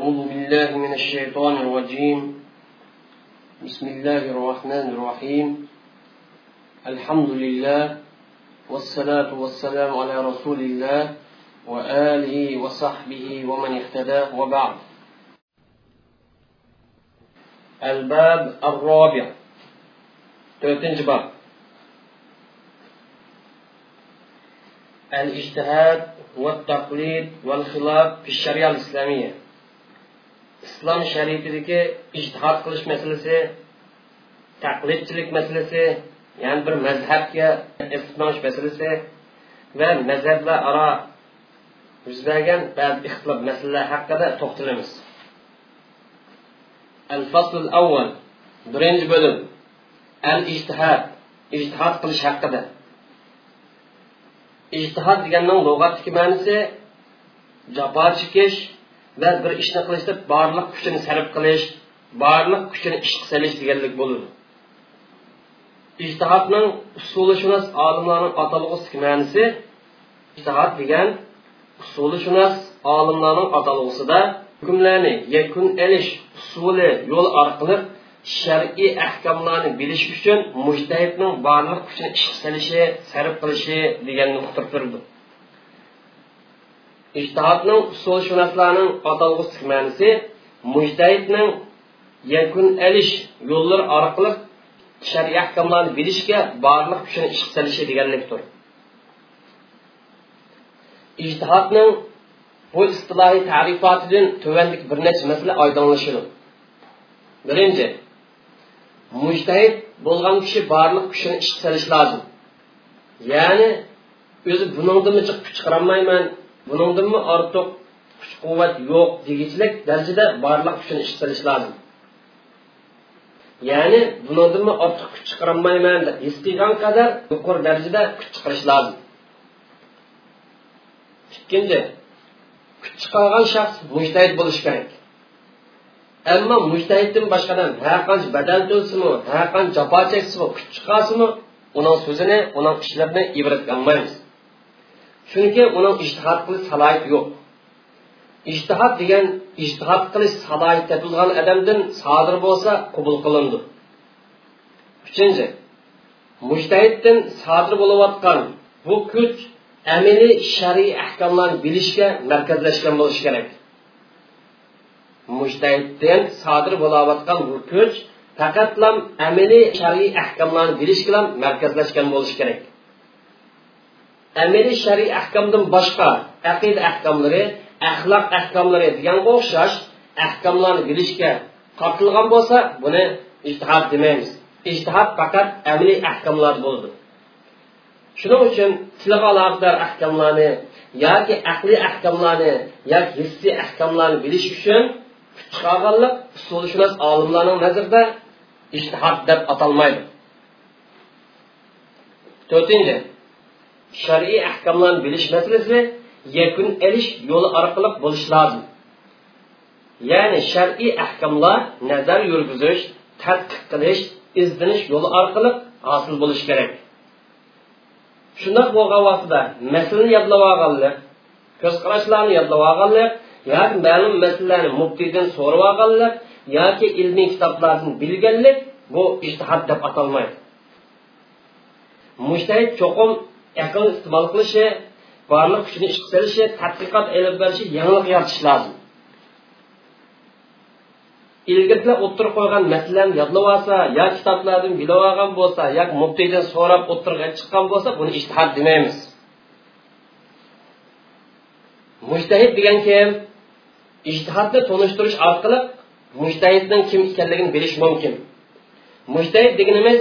أعوذ بالله من الشيطان الرجيم. بسم الله الرحمن الرحيم. الحمد لله والصلاة والسلام على رسول الله وآله وصحبه ومن اهتدى وبعد. الباب الرابع. تلتنج باب. الاجتهاد والتقليد والخلاف في الشريعة الإسلامية. Islom shariatidagi ijtihod qilish masalasi taqlidchilik masalasi ya'ni bir mazhabga istisnosh masalasi va mazhablar aro yuz bergan ba'zi ixtilof masalalar haqida to'xtalamiz. Al fasl avval birinchi bo'lim al ijtihod ijtihod qilish haqida. Ijtihod deganning lug'atdagi ma'nosi jafo chekish va bir ishni qilishda barliq kuchini sarf qilish barliq kuchini ishga solish deganlik bo'ladi ijtihodning usulishunos olimlarning atalg'usi ma'nisi ijtihod degan usulishunos olimlarning atalg'usida hukmlarni yakun elish usuli yo'l orqali shar'iy ahkomlarni bilish uchun mujtahidning barliq kuchini ishga solishi sarf qilishi deganni uqtirib ijtihodning usulshunoslarning atalg'usi ma'nosi mujtahidning yakun elish yo'llar orqali shar'iy ahkomlarni bilishga barliq kuchini ish qilishi deganlikdir. Ijtihodning bu istilohiy tarifotidan tuvandik bir necha masala oydinlashadi. Birinchi mujtahid bo'lgan kishi barliq kuchini ish qilish lozim. Ya'ni o'zi buningdimi chiqib chiqarolmayman buningdanmi ortiq kuch quvvat yo'q degichlik darajada barliq kuchini ishtirish lozim. Ya'ni buningdimi ortiq kuch chiqarolmayman deb his qilgan qadar yuqori darajada kuch chiqarish lozim. Ikkinchi kuch chiqargan shaxs mujtahid bo'lishi kerak. Ammo mujtahiddan boshqadan har qancha badal to'lsinmi har qancha jafo cheksinmi kuch chiqarsinmi uning so'zini uning ishlarini ibratga olmaymiz. Chunki uning ijtihod qilish salohiyati yo'q ijtihod degan ijtihod qilish salohiyati topilgan odamdan sodir bo'lsa qabul qilindi uchinchi mujtahiddan sodir bo'layotgan bu kuch amaliy shar'iy ahkomlarni bilishga markazlashgan bo'lishi kerak mujtahiddan sodir bo'layotgan bu kuch faqatlam amaliy shar'iy ahkomlarni bilish bilan markazlashgan bo'lishi kerak amaliy shar'iy ahkomdan boshqa aqida ahkomlari axloq ahkomlari deganga o'xshash ahkomlarni bilishga tortilgan bo'lsa buni ijtihod demaymiz ijtihod faqat amaliy ahkomlar bo'ldi shuning uchun tilga aloqador ahkomlarni yoki aqliy ahkomlarni yoki hissiy ahkomlarni bilish uchun chiqarganlik usulishunos olimlarning nazarida ijtihod deb atalmaydi to'rtinchi shar'iy ahkomlarni bilish masalasi yakun elish yo'li orqali bo'lishi lozim. Ya'ni shar'iy ahkomlar nazar yurgizish tadqiq qilish izlanish yo'li orqali hosil bo'lishi kerak. Shundoq bo'lgan vaqtda masalani yodlab olganlik ko'z qarashlarni yodlab olganlik yoki ma'lum masalalarni muftiydan so'rab olganlik yoki ilmiy kitoblarni bilganlik bu ijtihod deb atalmaydi. Mushtahid cho'qim aql iste'mol qilishi borliq kuchini ishga solishi tadqiqot ilib berishi yangilik yaratish lozim. Ilgirlar o'ttirib qo'ygan masalani yodlab olsa yo kitoblardan bilib olgan bo'lsa yo muftiydan so'rab o'tirgan chiqqan bo'lsa buni ijtihod demaymiz. Mushtahid degan kim? Ijtihodni tonishtirish orqali mushtahidning kim ekanligini bilish mumkin. Mushtahid deganimiz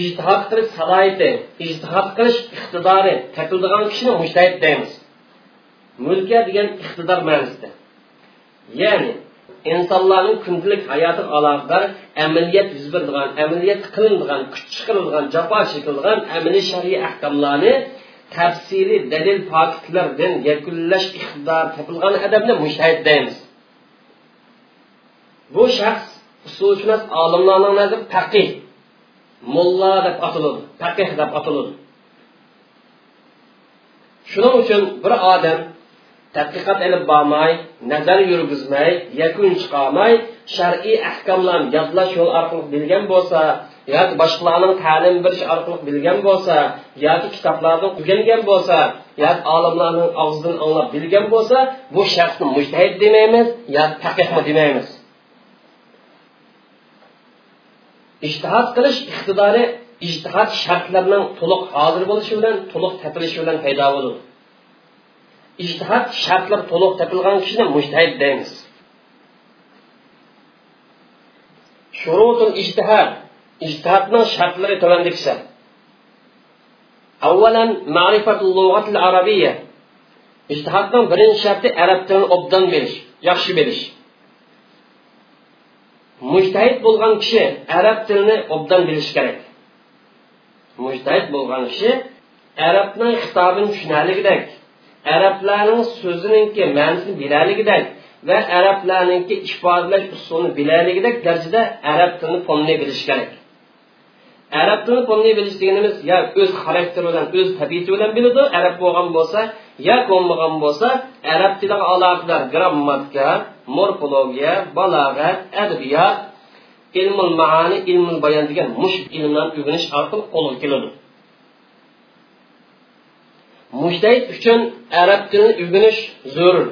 ijtihod qilish salohiyati ijtihod qilish iqtidori topildigan kishini mushtahid deymiz. Mulka degan iqtidor ma'nosida. Ya'ni insonlarning kundalik hayoti aloqador amaliyat yuz beradigan amaliyat qilinadigan kuch chiqarilgan jafo chekilgan amaliy shar'iy ahkomlarni tafsiliy dalil pokitlardan yakunlash iqtidori topilgan odamni mushtahid deymiz. Bu shaxs usulshunos olimlarning nazarida faqih. Mulla deb ataladi faqih deb ataladi shuning uchun bir odam tadqiqot ilib bormay nazar yurgizmay yakun chiqolmay shar'iy ahkomlarni yodlash yo'l orqali bilgan bo'lsa yoki boshqalarning ta'lim berish orqali bilgan bo'lsa yoki kitoblardan o'rgangan bo'lsa yoki olimlarning og'zidan anglab bilgan bo'lsa bu shaxsni mujtahid demaymiz yoki taqihmi demaymiz. Ishtihod qilish iqtidori ijtihod shartlarining to'liq hozir bo'lishi bilan to'liq topilishi bilan paydo bo'ladi ijtihod shartlar to'liq topilgan kishini mujtahid deymiz. Shurutul ijtihod ijtihodning shartlari tovandikicha avvalan ma'rifatul lug'atil arabiyya ijtihodning birinchi sharti arab tilini obdan bilish yaxshi bilish mujtahid bo'lgan kishi arab tilini obdan bilishi kerak. Mujtahid bo'lgan kishi arabni xitobini tushunarligidek arablarning so'ziniki ma'nosini bilaligidek va arablarninki ifodalash usulini bilaligidek darajada arab tilini pomni bilishi kerak. Arab tilini pomni bilish deganimiz yo o'z xarakteri bilan o'z tabiati bilan biladi arab bo'lgan bo'lsa yo bo'lmagan bo'lsa arab tiliga aloqador grammatika morfologiya balog'at adabiyot ilmul maani ilmul bayon degan mush ilmlarni o'rganish orqali qo'lga keladi. Mujtahid uchun arab tilini o'rganish zarur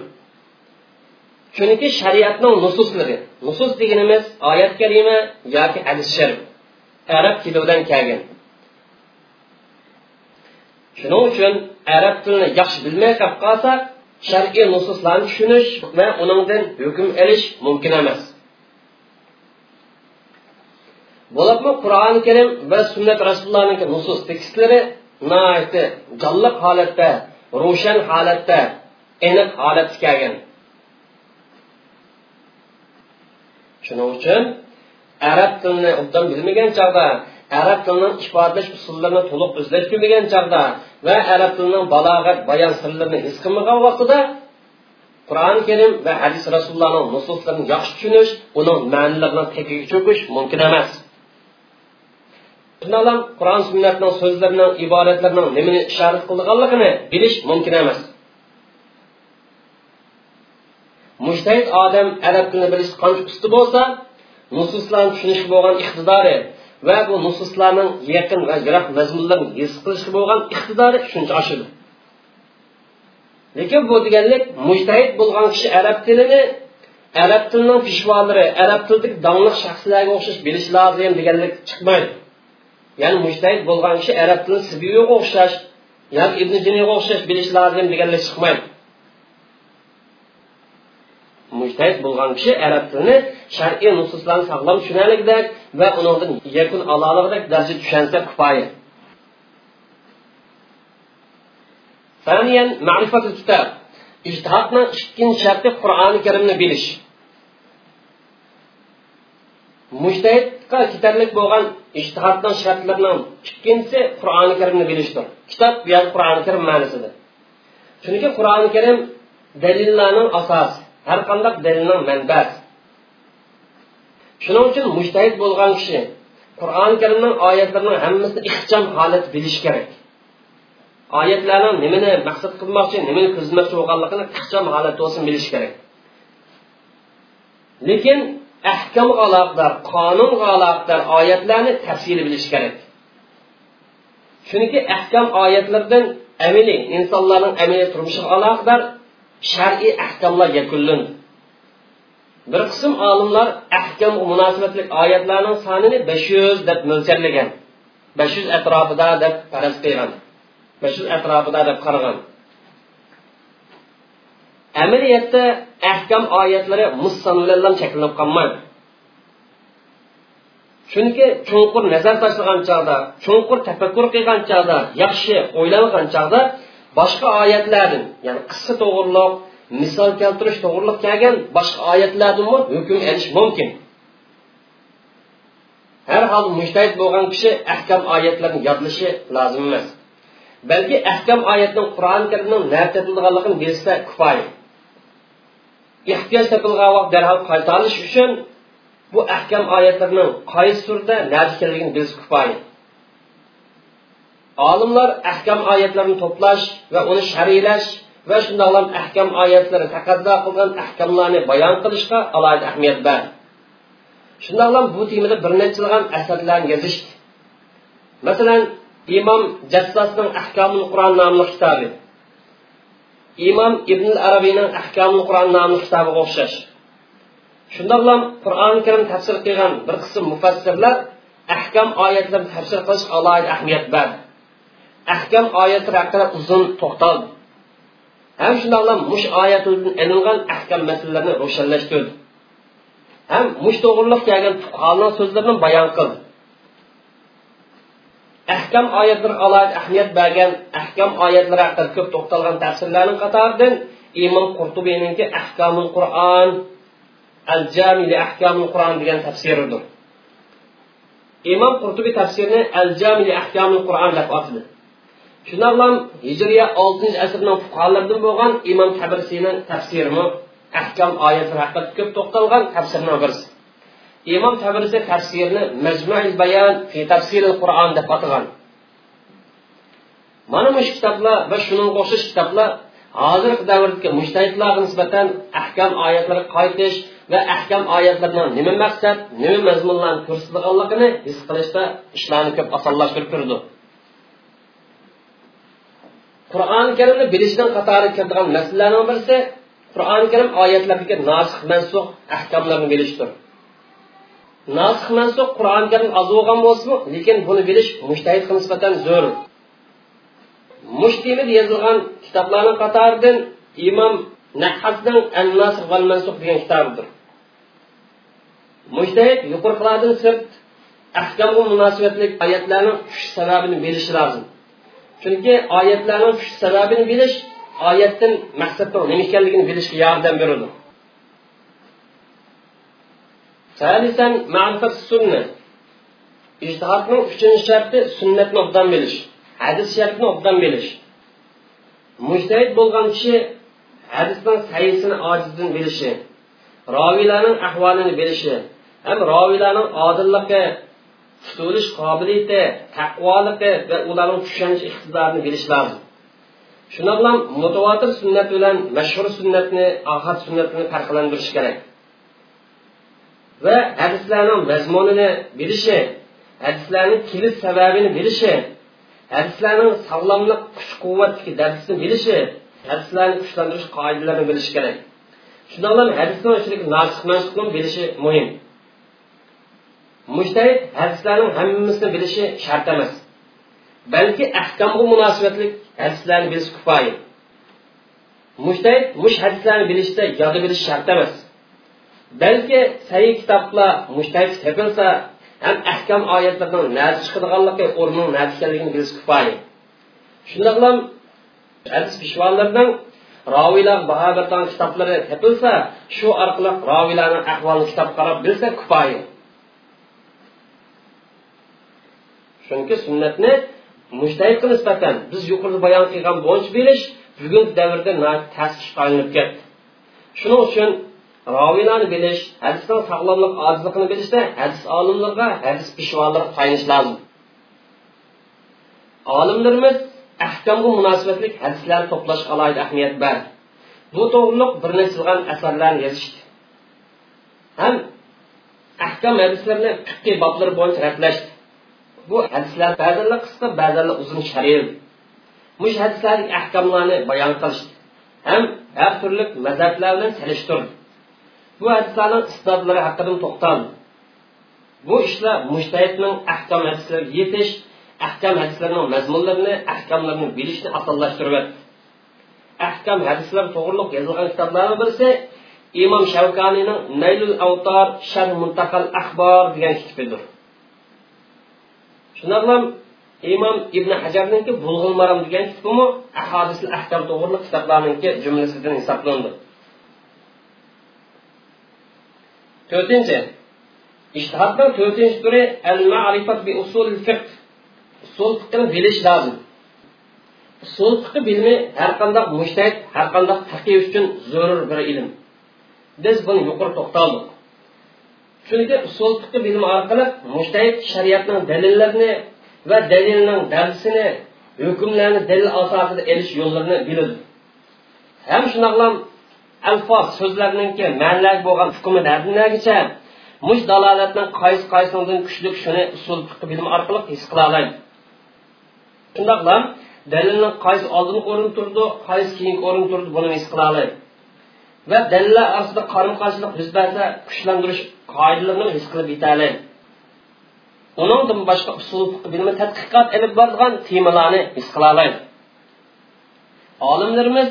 chunki shariatning nususlari nusus deganimiz oyat kalima yoki hadis sharif arab tili bilan kelgan. Shuning uchun arab tilini yaxshi bilmay qolib qolsa shar'iy nususlarni tushunish va uningdan hukm olish mumkin emas. Bo'libmi qur'oni karim va sunnat rasulullohniki nusus tekstlari nihoyatda jonliq holatda ro'shan holatda aniq holatda kelgan. Shuning uchun arab tilini obdan bilmagan chog'da arab tilining ifodalash usullarini to'liq o'zlash chog'da va arab tilining balog'at bayon sirlarini his qilmagan vaqtida qur'oni karim va hadis rasulullohning nususlarini yaxshi tushunish uning ma'nilarini tagiga cho'kish mumkin emas. Shundoq qur'on sunnatning so'zlarining iboratlarining nimani ishorat qilganligini bilish mumkin emas. Mushtahid odam arab tilini bilish qancha usti bo'lsa nususlarni tushunish bo'lgan iqtidori va bu nususlarning yaqin va yiroq mazmunlarini his qilishga bo'lgan iqtidori shuncha oshadi. Lekin bu deganlik mujtahid bo'lgan kishi arab tilini arab tilining pishvolari arab tilidagi donli shaxslarga o'xshash bilishi lozim deganlik chiqmaydi. Ya'ni mujtahid bo'lgan kishi arab tilini sibiyga o'xshash yoki ibn jiniga o'xshash bilishi lozim deganlik chiqmaydi. mujtahid bo'lgan kishi arab tilini shar'iy nususlarni sog'lom tushunarlikdek va undan yakun aloligidek darajada tushunsa kifoya ثانيا معرفة الكتاب ijtihodni ikkinchi sharti qur'oni karimni bilish mujtahidga ketarlik bo'lgan ijtihodning shartlarining ikkinchisi qur'oni karimni bilishdir kitob yoki qur'oni karim ma'nosida chunki qur'oni karim dalillarning asosi har qanday dalilning manbasi shuning uchun mujtahid bo'lgan kishi qur'oni karimning oyatlarining hammasini ixcham holat bilishi kerak. Oyatlarning nimani maqsad qilmoqchi nimani ko'zlamoqchi bo'lganligini ixcham holatda bo'lsin bilish kerak. Lekin ahkam aloqador qonunga aloqador oyatlarni tafsili bilish kerak. Chunki ahkam oyatlardan amili insonlarning amaliy turmushiga aloqador shar'iy ahkomlar yakunlandi bir qism olimlar ahkam munosabatli oyatlarning sonini besh yuz deb mo'lchallagan besh yuz atrofida deb faraz qilgan besh yuz atrofida deb qaragan. Amaliyotda ahkam oyatlari musson bilan qolmaydi chunki chunqur nazar tashlagan chog'da chunqur tafakkur qilgan chog'da yaxshi o'ylangan chog'da boshqa oyatlarni ya'ni qissa to'g'riliq misol keltirish to'g'riliq kelgan boshqa oyatlardan hukm elish mumkin. Har hol mushtahid bo'lgan kishi ahkam oyatlarni yodlashi lozim emas. Balki ahkam oyatning qur'oni karimning nima bilsa kifoya. Ehtiyoj topilgan vaqt darhol qaytarish uchun bu ahkam oyatlarning qaysi turda nada ekanligini bilsa kifoya. Olimlar ahkam oyatlarini to'plash va uni shariylash va shundoqlam ahkam oyatlari taqaddo qilgan ahkamlarni bayon qilishga alohida ahamiyat ber shundoqlam bu temada bir nechilgan asarlarni yozishdi. Masalan imom jassosning ahkomul qur'on nomli kitobi. Imom ibn arabiyning ahkomul qur'on nomli kitobiga o'xshash. Shundoqlam qur'oni karim tafsir qilgan bir qism mufassirlar ahkam oyatlarni tafsir qilish alohida ahamiyat berdi ahkam oyatlar haqida uzun to'xtaldi ham shundoqla mush oyatidan ilingan ahkam masalalarni ro'shanlashtirdi ham mush to'g'riliq kelgan fuqaroning so'zlarini bayon qildi ahkam oyatlar alohida ahamiyat bergan ahkam oyatlari haqida ko'p to'xtalgan tafsirlarning qatoridan imom qurtubiyniki ahkamul qur'on al jami li ahkamul qur'on degan tafsiridir imom qurtubiy tafsirni al jami li ahkamul qur'on deb atadi shundoq hijriya oltinchi asrning fuqarolaridan bo'lgan imom tabirsiyning tafsirimi ahkam oyatlar haqida ko'p to'xtalgan tafsirning birisi. Imom tabrisi tafsirini majmuil bayan fi tafsiril qur'on deb atagan. Mana bu kitoblar va shunga o'xshash kitoblar hozirgi davrdagi mushtahidlarga nisbatan ahkam oyatlari qaytish va ahkam oyatlarining nima maqsad nima mazmunlarni ko'rsatilganligini his qilishda ishlarni ko'p osonlashtirib turdi. Qur'oni karimni bilishdan qatori kiradigan masalalarning birisi qur'oni karim oyatlardagi nosih mansux ahkomlarni bilishdir. Nosih mansux qur'oni karim oz bo'lgan bo'lsin lekin buni bilish mushtahidga nisbatan zo'r. Mushtimid yozilgan kitoblarning qatoridan imom nahasning an nasih val mansux degan kitobidir mushtahid yuqoriqilardan sirt ahkomga munosabatli oyatlarning tush sababini bilishi lozim chunki oyatlarning tush sababini bilish oyatdan maqsadning nima ekanligini bilishga yordam beradi ثالثا معرفة السنة ijtihodning uchinchi sharti sunnatni obdan bilish hadis shartni obdan bilish mujtahid bo'lgan kishi hadisning sayisini ojizdan bilishi roviylarning ahvolini bilishi ham roviylarning odilligi tutilish qobiliyati taqvoligi va ularning tushunish iqtidorini bilish lozim. Shuna bilan mutavotir sunnat bilan mashhur sunnatni ohad sunnatini farqlantirish kerak. Va hadislarning mazmunini bilishi hadislarning kelish sababini bilishi hadislarning sog'lomlik kuch quvvatdagi darsini bilishi hadislarni kuchlantirish qoidalarini bilishi kerak. Shuna bilan hadisni ichidagi nasih mansubni bilishi muhim. Mushtahid hadislarning hammasini bilishi shart emas. Balki ahkamga munosabatli hadislarni bilish kifoya mushtahid mush hadislarni bilishda yodda bilish shart emas. Balki sayi kitoblar mushtahid topilsa ham ahkam oyatlardan nari chiqadiganligi o'rni nati ekanligini bilish kifoya shundoq bilan hadis pishvonlardan roviylar baho bergan kitoblari topilsa shu orqali roviylarni ahvolini kitob qarab bilsa kifoya chunki sunnatni mushtahidga nisbatan biz yuqorida bayon qilgan bo'yicha berish bugungi davrda tasdiq qilinib ketdi. Shuning uchun roviylarni bilish hadisdan sog'lomlik ojizligini bilishda hadis olimlarga hadis pishvolariga tayinish lozim olimlarimiz ahkomga munosabatli hadislarni to'plashga alohida ahamiyat berdi bu to'g'riliq bir nechilgan asarlarni yozishdi. Ham ahkom hadislarni fiqqiy boblar bo'yicha ratlashdi bu hadislar ba'zanlar qisqa ba'zanlar uzun sharil mush hadislarning ahkomlarini bayon qilishdi ham har turli mazhablar bilan salishtirdi bu hadislarning isnodlari haqida to'xtaldi bu ishlar mushtahidning ahkom hadislariga yetish ahkam hadislarning mazmunlarini ahkamlarini bilishni osonlashtirib ahkam hadislar to'g'riliq yozilgan kitoblarni birisi imom shavkaniyning naylul avtor sharh muntaqal axbor degan kitobidir. Shundoq imom ibn hajarniki bulg'ul maram degan kitobimi ahodisil ahkam to'g'riliq kitoblarniki jumlasidan hisoblandi. To'rtinchi. Ishtihodning to'rtinchi turi al ma'rifat bi usul fiqh usul fiqhni bilish lozim usul fiqh bilimi har qanday mushtahid har qanday faqiy uchun zarur bir ilm. Biz buni yuqori to'xtaldik. Chunki usul fiqh bilimi orqali mushtahid shariatning dalillarini va dalilning darsini hukmlarni dalil asosida elish yo'llarini biladi. Ham shundoqlam alfoz so'zlarninki ma'nilar bo'lgan hukmi dardinagicha mush dalolatning qaysi qaysidan kuchli shuni usul bilim orqali his qila oladi. Shundoqlam dalilni qaysi oldin o'rin turdi qaysi keyin o'rin turdi buni his qila oladi. Va dalillar orasida qarama qarshilik yuz bersa kuchlantirish qoidalarini his qilib yetadi uningdan boshqa usul bilimi tadqiqot ilib borgan temalarni his qila oladi olimlarimiz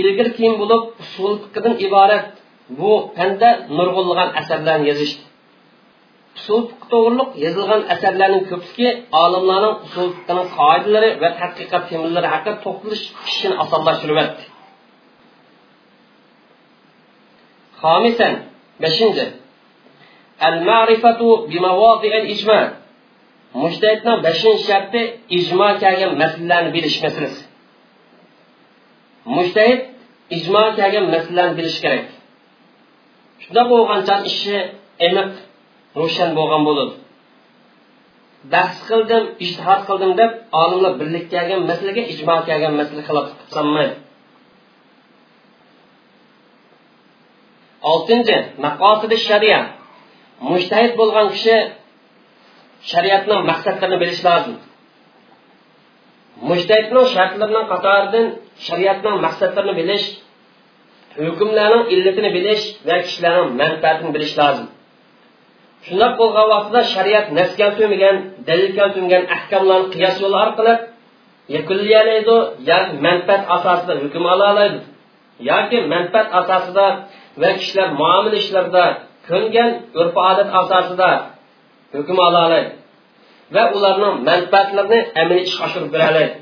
ilgir keyin bo'lib usul fiqdan iborat bu fanda nurg'unlagan asarlarni yozishdi. Usul to'g'riliq yozilgan asarlarning ko'pisi olimlarning usul fiqning qoidalari va tadqiqot temalari haqida to'xtalish ishini osonlashtiryapti خامسا بشنجة al ma'rifatu bi مجتهدنا ijma. شرط إجماع sharti ijmo بلش masalalarni bilish إجماع mushtahid ijmo بلش masalani bilishi kerak. Shunda bo'lgancha ishi aniq ro'shan bo'lgan bo'ladi bahs qildim ishtihod qildim deb olimlar birlik kelgan masalaga ijmo kelgan masala xilof qilsanmaydi oltinchi maqosidi shariat. Mushtahid bo'lgan kishi shariatning maqsadlarini bilishi lozim. Mushtahidning shartlarining qatoridan shariatning maqsadlarini bilish hukmlarning illatini bilish va kishilarning manfaatini bilish lozim. Shundoq bo'lgan vaqtda shariat nas keltirmagan dalil keltirmagan ahkomlarni qiyos yo'li orqali yakunlayalaydi yoki manfaat asosida hukm ola oladi yoki manfaat asosida va kishilar muomala ishlarida ko'ngan urf odat asosida hukm ola oladi va ularning manfaatlarini amaliy ishga oshirib bera oladi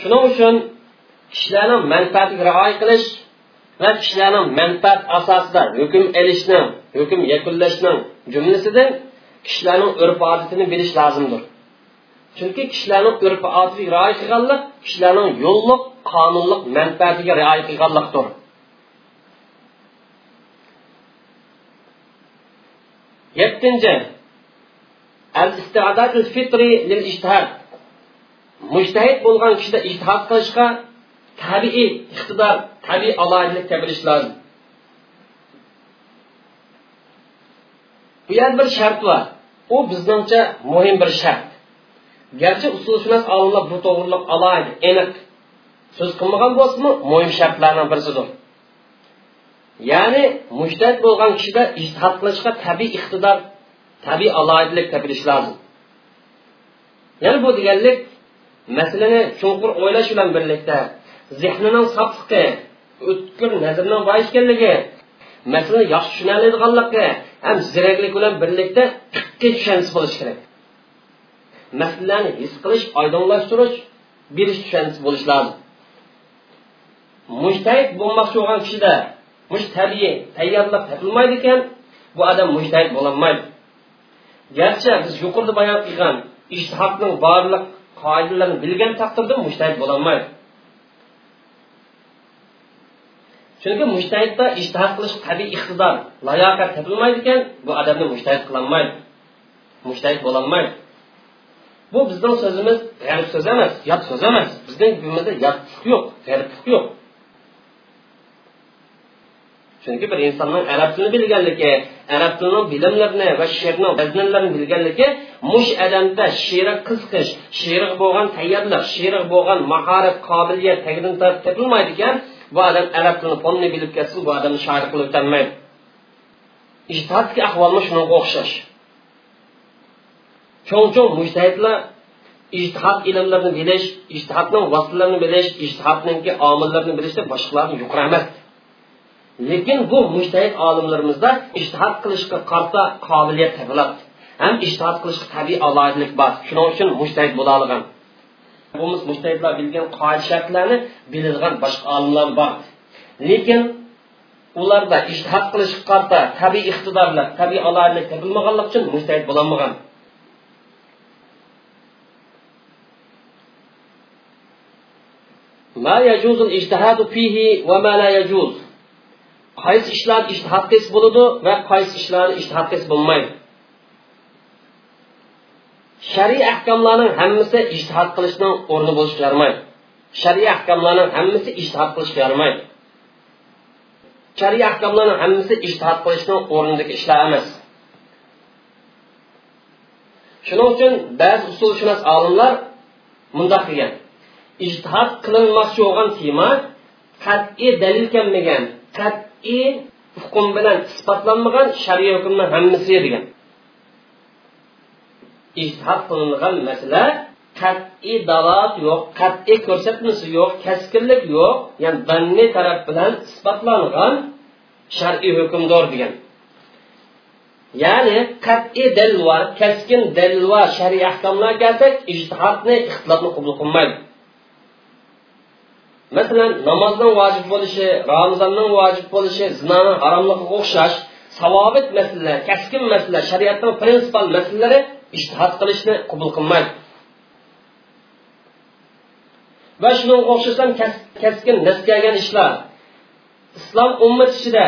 shuning uchun kishilarning manfaatiga rioya qilish va kishilarning manfaat asosida hukm ilishni hukm yakunlashning jumlasidan kishilarning urf odatini bilish lozimdir chunki kishilarning urf odatiga rioya qilganlik kishilarning yo'lliq qonunliq manfaatiga rioya qilganlikdir yettinchi al istidadul fitri lil ijtihad mushtahid bo'lgan kishida ijtihod qilishga tabiiy iqtidor tabiiy aloyilik bilish lozim bu yerda bir shart bor u bizningcha muhim bir shart garchi usulshunos olimlar bu to'g'riliq alohida aniq so'z qilmagan bo'lsinmi muhim shartlarning birisidir. Ya'ni mujtahid bo'lgan kishida ijtihod qilishga tabiiy iqtidor tabiiy aloyidilik topilish lozim. Ya'ni bu deganlik masalani chunqur o'ylash bilan birlikda zehnining sofligi o'tkir nazrning boy ekanligi masalani yaxshi tushunadiganligi ham ziraklik bilan birlikda fiqqa tushanish bo'lishi kerak. Masalani his qilish oydinlashtirish berish tushanish bo'lishi lozim. Mushtahid bo'lmoqchi bo'lgan kishida mush tabiiy tayyorlab topilmaydi ekan bu odam mujtahid bo'lolmaydi garchi biz yuqorida bayon qilgan ishtihodning barliq qoidalarini bilgan taqdirda mushtahid bo'lolmaydi chunki mushtahidda ishtihod qilish tabiiy iqtidor layoqat topilmaydi ekan bu odamni mushtahid qilolmaydi. Mushtahid bo'lolmaydi bu bizning so'zimiz g'arib so'z emas yot so'z emas. Bizning dilimizda yotlik yo'q g'ariblik yo'q. Chunki bir insonning arab tilini bilganligi arab tilini bilimlarini va she'rni vaznlarini bilganligi mush adamda she'ri qiziqish she'ri bo'lgan tayyorlik she'ri bo'lgan mahorat qobiliyat tagidan topilmaydi ekan bu odam arab tilini fonni bilib ketsa bu odamni shoir qilib o'tolmaydi ijtihodki ahvolmi shunga o'xshash. Cho'ng cho'ng mujtahidlar ijtihod ilmlarini bilish ijtihodning vositalarini bilish ijtihodniki omillarini bilishda boshqalarni yuqori emas. Lekin bu mujtahid olimlarimizda ijtihod qilishga qarta qobiliyat topiladi ham ishtihod qilishga tabiiy aloyidlik bor. Shuning uchun mujtahid bo'la olgan bu mujtahidlar bilgan qoida shartlarni biladigan boshqa olimlar bor. Lekin ularda ishtihod qilishga qarta tabiiy iqtidorlar tabiiy aloyidlik topilmaganligi uchun mujtahid bo'lolmagan. ما يجوز الاجتهاد فيه وما لا يجوز qaysi ishlar ishtihod qilsa bo'ladi va qaysi ishlarni ishtihod qilsa bo'lmaydi shariy ahkomlarning hammasi ishtihod qilishning o'rni bo'lishi yarmaydi shariy ahkomlarning hammasi ishtihod qilishga yaramaydi shariy ahkomlarning hammasi ishtihod qilishning o'rnidagi ishlar emas shuning uchun ba'zi usulshunos olimlar mundoq degan Ijtihod qilinmoqchi bo'lgan tema qat'iy dalil kelmagan qat'iy hukm bilan isbotlanmagan shariy hukmni hammasi degan. Ijtihod qilingan masala qat'iy dalolat yo'q qat'iy ko'rsatmasi yo'q kaskinlik yo'q ya'ni banni taraf bilan isbotlangan shar'iy hukmdor degan. Ya'ni qat'iy dalil bor kaskin dalil va shariy ahkomlar kelsak ijtihodni ixtilofni qabul qilmaydi. Masalan namozning vojib bo'lishi ramazonning vojib bo'lishi zinoni haromligiga o'xshash savobit masalalar kaskin masalalar shariatning prinsipal masalalari ishtihod qilishni qabul qilmaydi. Va shunga o'xshashdan kaskin kelgan ishlar islom ummat ichida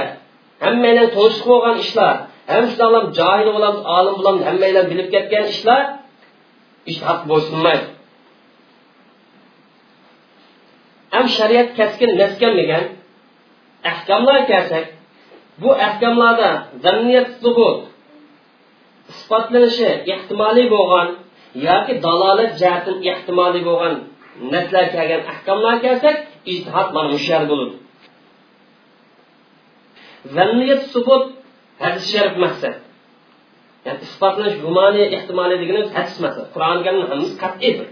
hammalar to'siq bo'lgan ishlar ham shunaqa johil bilan olim bilan hammalar bilib ketgan ishlar ishtihod bo'ysunmaydi ham shariat kaskin maskanlagan ahkamlar kelsak bu ahkamlarda zanniyat subut isbotlanishi ehtimoliy bo'lgan yoki dalolat jihatdan ehtimoliy bo'lgan naslar kelgan ahkamlar kelsak ijtihod mana shu yer bo'ladi. Zanniyat subut hadis sharif maqsad. Yani isbotlanish gumoniy ehtimoliy deganimiz hadis maqsad qur'oni karimni hammasi qat'iydir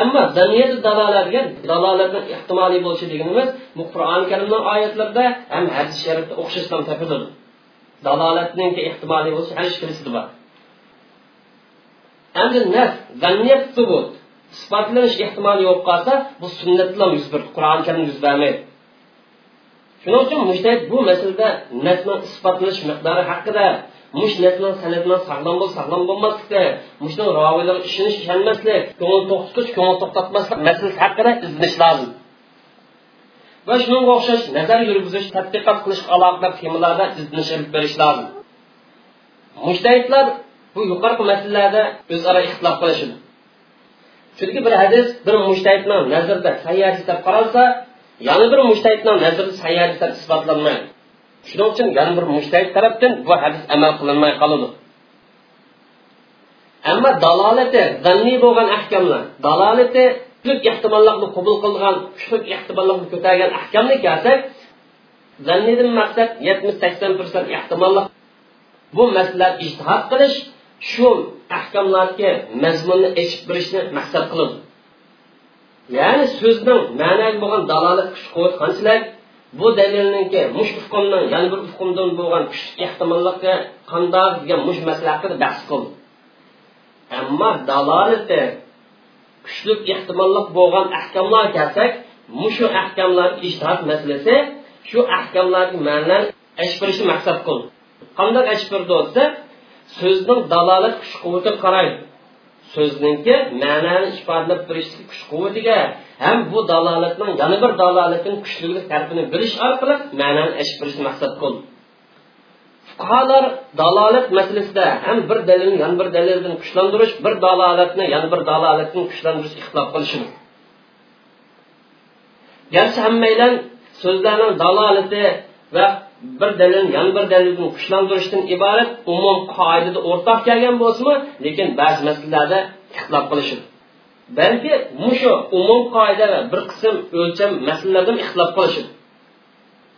ammo zaniyat dalolatga dalolatni ehtimoliy bo'lishi deganimiz bu qur'oni karimni oyatlarida ham hadis sharifda o'xshashdan topiladi dalolatning ehtimoliy bo'lishi har ishkilisida bor. Endi nas zanniyat subut. Isbotlanish ehtimoli yo'q qolsa bu sunnat bilan yuz berdi qur'oni karim yuz bermaydi shuning uchun mujtahid bu masalada nasni isbotlanish miqdori haqida mush naslan sanatdan sog'lom bo'l sog'lom bo'lmaslikda mushni roviylarga ishonish ishonmaslik ko'ngil to'xtatish ko'ngil to'xtatmaslik masalasi haqida izlanish lozim. Va shunga o'xshash nazar yurgizish tadqiqot qilish aloqador temalarda izlanish olib berish lozim. Mushtahidlar bu yuqorgi masalalarda o'zaro ixtilof qilishadi. Chunki bir hadis bir mushtahidni nazarda sayyor deb qaralsa yana bir mushtahidni nazarda sayyor deb isbotlanmaydi. Shuning uchun yana bir mushtahid tarafdan bu hadis amal qilinmay qoladi. Ammo dalolati zanniy bo'lgan ahkamlar dalolati kuchlik ehtimollarni qabul qilgan kuchlik ehtimollarni ko'targan ahkamni kelsak zannidan maqsad yetmish sakson persent ehtimollar bu masala ijtihod qilish shu ahkamlarga mazmunni echib berishni maqsad qiladi. Ya'ni so'zning ma'naviy bo'lgan dalolat kuch quvvat qanchalik bu dalilniki mush hukmning yana bir hukmdan bo'lgan kuchli ehtimollikka qandoq degan mush masala haqida bahs qildi ammo dalolati kuchli ehtimollik bo'lgan ahkamlar kelsak mushu ahkamlar ijtihod masalasi shu ahkamlarni ma'nan ashbirishni maqsad qildi qandoq ashbirdi desa so'zning dalolat kuch quvvatiga qaraydi so'zningki ma'noni ifodalab berishlik kuch quvvatiga ham bu dalolatning yana bir dalolatning kuchlilik tarafini bilish orqali ma'noni ish berishni maqsad qildi. Fuqarolar dalolat masalasida ham bir dalilni yana bir dalildan kuchlantirish bir dalolatni yana bir dalolatni kuchlantirish ixtilof qilishimiz garchi hammaylar so'zlarning dalolati va bir dalil yana bir dalilni kuchlantirishdan iborat umum qoidada o'rtoq kelgan bo'lsinmi lekin ba'zi masalalarda ixtilof qilishadi balki mushu umum qoida va bir qism o'lcham masalalardan ixtilof qilishadi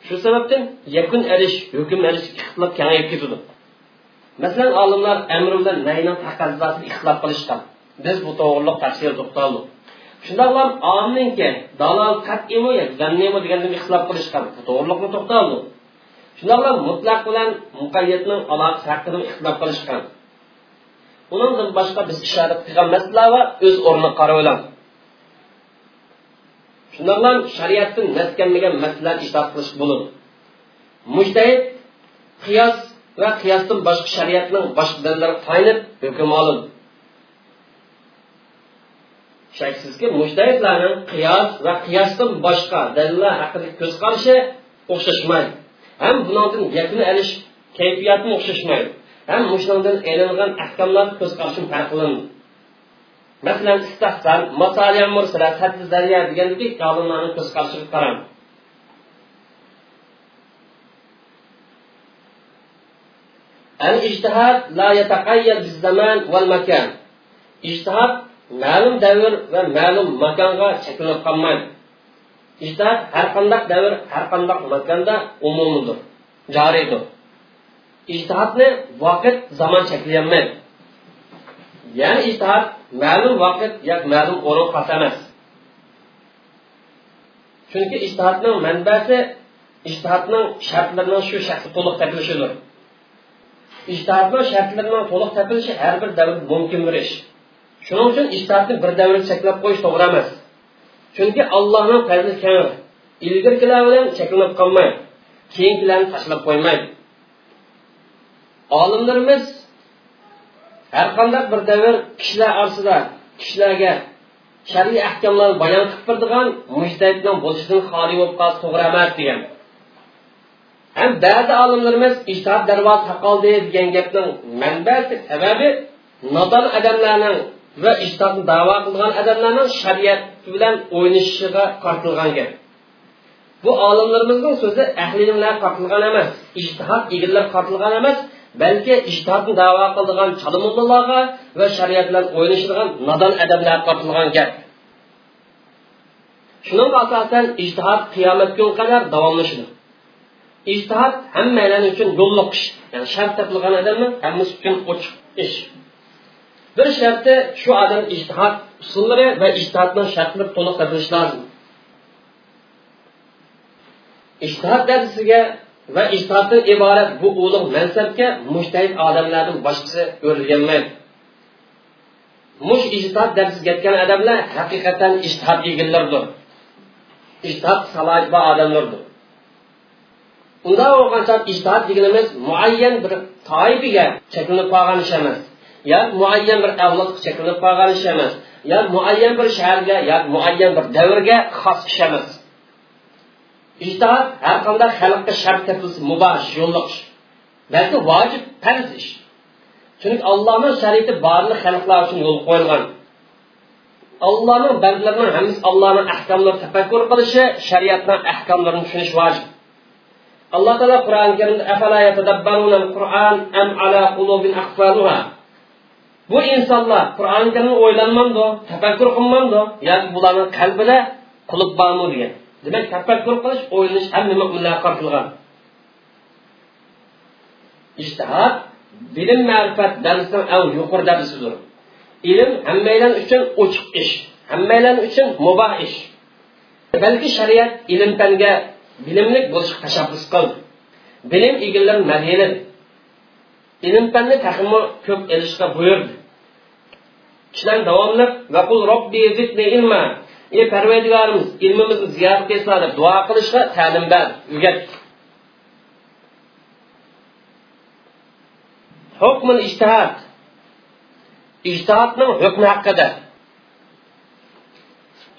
shu sababdan yakun erish hukm erish ixtilof kengayib ketadi. Masalan olimlar amri bilan nayning taqozzosida ixtilof qilishgan biz bu to'g'riliq tafsir to'xtaldik shundoqlam omninki dalol qat'iymi yo zanniymi deganda ixtilof qilishgan to'g'rilikni to'xtaldik shundoqla mutlaq bilan muqayyatning aloqasi haqida ixtilof qilishgan undan boshqa biz ishorat qilgan masalalar va o'z o'rnini qarab olamiz bilan shariatdan naskanmagan masalalar ishlab qilish bo'ladi mujtahid qiyos va qiyosdan boshqa shariatning boshqa dalillar tayanib hukm oladi shaksizki mujtahidlarning qiyos va qiyosdan boshqa dalillar haqida ko'z qarashi o'xshashmaydi. Ham bunodan yakni alish kayfiyatni o'xshashmaydi. Ham mushundan elingan ahkamlar ko'z qarashim farqlandi masalan istahsan masaliya mursala saddi zariya degandagi olimlarni ko'z qarshiga qarang. Al ijtihad la yataqayyad biz zaman wal-makan ijtihad ma'lum davr va ma'lum makonga cheklanib qolmaydi. Ijtihod har qandaq davr har qandaq makonda umumiydir joriydir ijtihodni vaqt zamon cheklayolmaydi. Ya'ni ijtihod ma'lum vaqt yoki ma'lum o'rin xos emas. Chunki ijtihodning manbasi ijtihodning shartlarining shu shaxsga to'liq tepilishidir ijtihodning shartlarining to'liq tepilishi har bir davr mumkin bir ish. Shuning uchun ijtihodni bir davrga cheklab qo'yish to'g'ri emas. Chunki allohning fazli kang ilgirgilar bilan cheklanib qolmaydi keyingilarni tashlab qo'ymaydi olimlarimiz har qanday bir davr kishilar orasida kishilarga shar'iy ahkomlarni bayon qilib turadigan mushtahidning bo'lishidan xoli bo'lib qolsa to'g'ri emas degan. Ham ba'zi olimlarimiz ijtihod darvoza taqoldi degan gapning manbasi sababi nodon odamlarning va ijtihodni davo qilgan odamlarning shariat bilan o'ynashishiga qartilgan gap. Bu olimlarimizning so'zi ahli ilmlar qartilgan emas ijtihod egillar qartilgan emas balki ijtihodni davo qildigan chala va shariat bilan o'ynashadigan nodon adamlar tortilgan gap. Shuning asosan ijtihod qiyomat kun qadar davomlashadi. Ijtihod hammalar uchun yo'lliq ish ya'ni shart topilgan odamni hammasi uchun ochiq ish. Bir sharti shu odam ijtihod usullari va ijtihodning shartlari to'liq topilishi lozim ijtihod darsiga va ijtihoddan iborat bu ulug' mansabga mushtahid odamlardan boshqasi o'rilganmaydi mush ijtihod darsiga ketgan odamlar haqiqatan ijtihod egallardir. Ijtihod salohiyati bor odamlardir. Unda bo'lgan ijtihod deganimiz muayyan bir toifaga cheklanib qolgan ish emas. Yo muayyan bir avlodga cheklanib qolgan ish emas. Yo muayyan bir shaharga yo muayyan bir davrga xos ish emas. Ijtihod har qanday xalqqa shart tepilsa mubosh yo'lliq ish. Balki vojib farz ish. Chunki allohning shariati barliq xalqlar uchun yo'l qo'yilgan. Allohning bandlarining hammasi allohning ahkomlarini tafakkur qilishi shariatning ahkomlarini tushunish vojib. Alloh taolo qur'oni karimda bu insonlar qur'oni karimni o'ylanmamdi tafakkur qilmamdi yoki bularni qalbida qulub bormi degan. Demak tafakkur qilish o'ylanish hamma mo'minlarga qaratilgan ishtihod bilim ma'rifat darsdan eng yuqori darsidir ilm hammanglar uchun ochiq ish hammanglar uchun muboh ish. Balki shariat ilm fanga bilimlik bo'lishga tashabbus qildi. Bilim egalari madinadi ilm fanni taxmi ko'p ilishga buyurdi. Kishilar davomli vaqul robbi zidni ilma. Ey parvardigorimiz ilmimizni ziyorat qilsa deb duo qilishga ta'lim berdi o'rgatdi hukmul ijtihod ijtihodning hukmi haqida.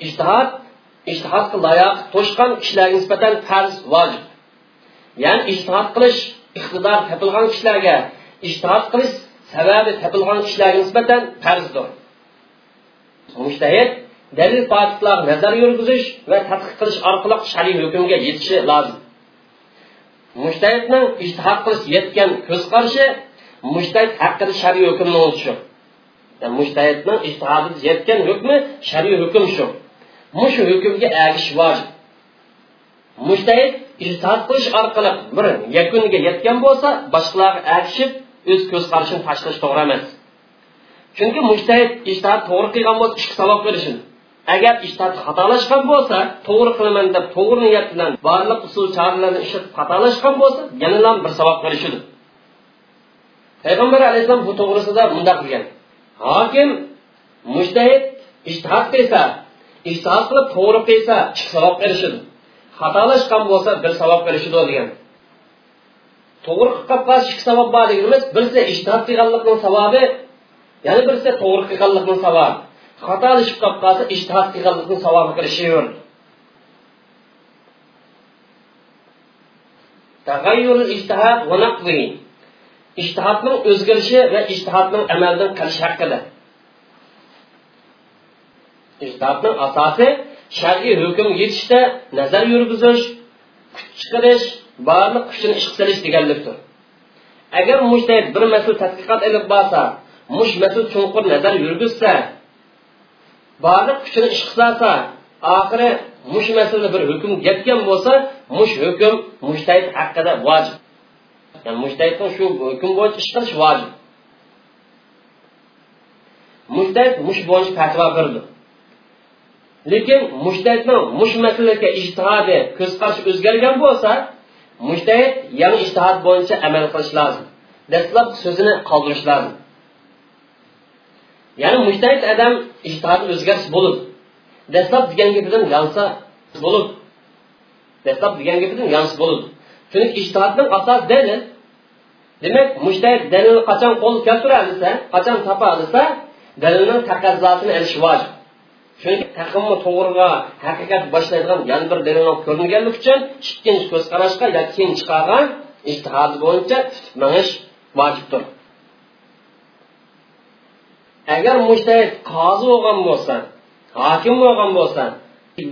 Ijtihod ijtihodga layoq to'shgan kishilarga nisbatan farz vojib. Ya'ni ijtihod qilish iqtidor topilgan kishilarga ijtihod qilish sababi topilgan kishilarga nisbatan farzdir. Mushtahid dalil faktlar nazar yurgizish va tadqiq qilish orqali shariy hukmga yetishi lozim mushtahidning ijtihod qilish yetgan ko'z qarashi mushtahid haqida shariy hukmni shu mushtahidning ijtihodi yetgan hukmi shariy hukm shu mushu hukmga agish vojib mushtahid ijtihod qilish orqali bir yakuniga yetgan bo'lsa boshqalarga agishib o'z ko'z qarashini tashlash to'g'ri emas. Chunki mujtahid ijtihod to'g'ri qilgan bo'lsa ishga savob berishini. Agar ishtihod xatolashgan bo'lsa to'g'ri qilaman deb to'g'ri niyat bilan barliq usul choralarni ishlatib xatolashgan bo'lsa yana ham bir savob berishidir. Payg'ambar alayhissalom bu to'g'risida bundoq degan hokim mujtahid ishtihod qilsa ishtihod qilib to'g'ri qilsa ikki savob berishidi xatolashgan bo'lsa bir savob berishidi degan to'g'ri qilib qolsa ikki savob bor deganimiz birisi ishtihod qilganlikning savobi yana birisi to'g'ri qilganlikning savobi xatolashib qolib qolsa ishtihod qilganlikning savobi kirishaverdi تغير الاجتهاد ونقضه ishtihodning o'zgarishi va ishtihodning amaldan qilishi haqida ijtihodning asosi shar'iy hukm yetishda nazar yurgizish kuch chiqarish barliq kuchini ish qilish deganlikdir. Agar mujtahid bir masala tadqiqot ilib borsa mush masala chunqur nazar yurgizsa barliq kuchini ish qilsa oxiri mush masalada bir hukm yetgan bo'lsa mush hukm mujtahid haqida vojib. Ya'ni mushtahidning shu hukm bo'yicha ish qilish vojib. Mushtahid mush bo'yicha fatvo berdi. Lekin mushtahidning mush masalaga ijtihodi ko'z qarashi o'zgargan bo'lsa mushtahid yangi ijtihod bo'yicha amal qilish lozim. Dastlab so'zini qoldirish lozim. Ya'ni mushtahid odam ijtihodi o'zgarish bo'lib dastlab degan gapidan yansa bo'lib dastlab degan gapidan yansa bo'lib. Chunki ijtihodning asos dalil demak mushtahid dalil qachon qo'l keltira olsa qachon topa olsa dalilning taqozzosini ilish vojib. Chunki taqimni to'g'riga haqiqat boshlaydigan yana bir dalil ko'ringanligi uchun ikkinchi ko'z qarashga yo keyin chiqargan ijtihod bo'yicha minish vojibdir. Agar mushtahid qozi bo'lgan bo'lsa hokim bo'lgan bo'lsa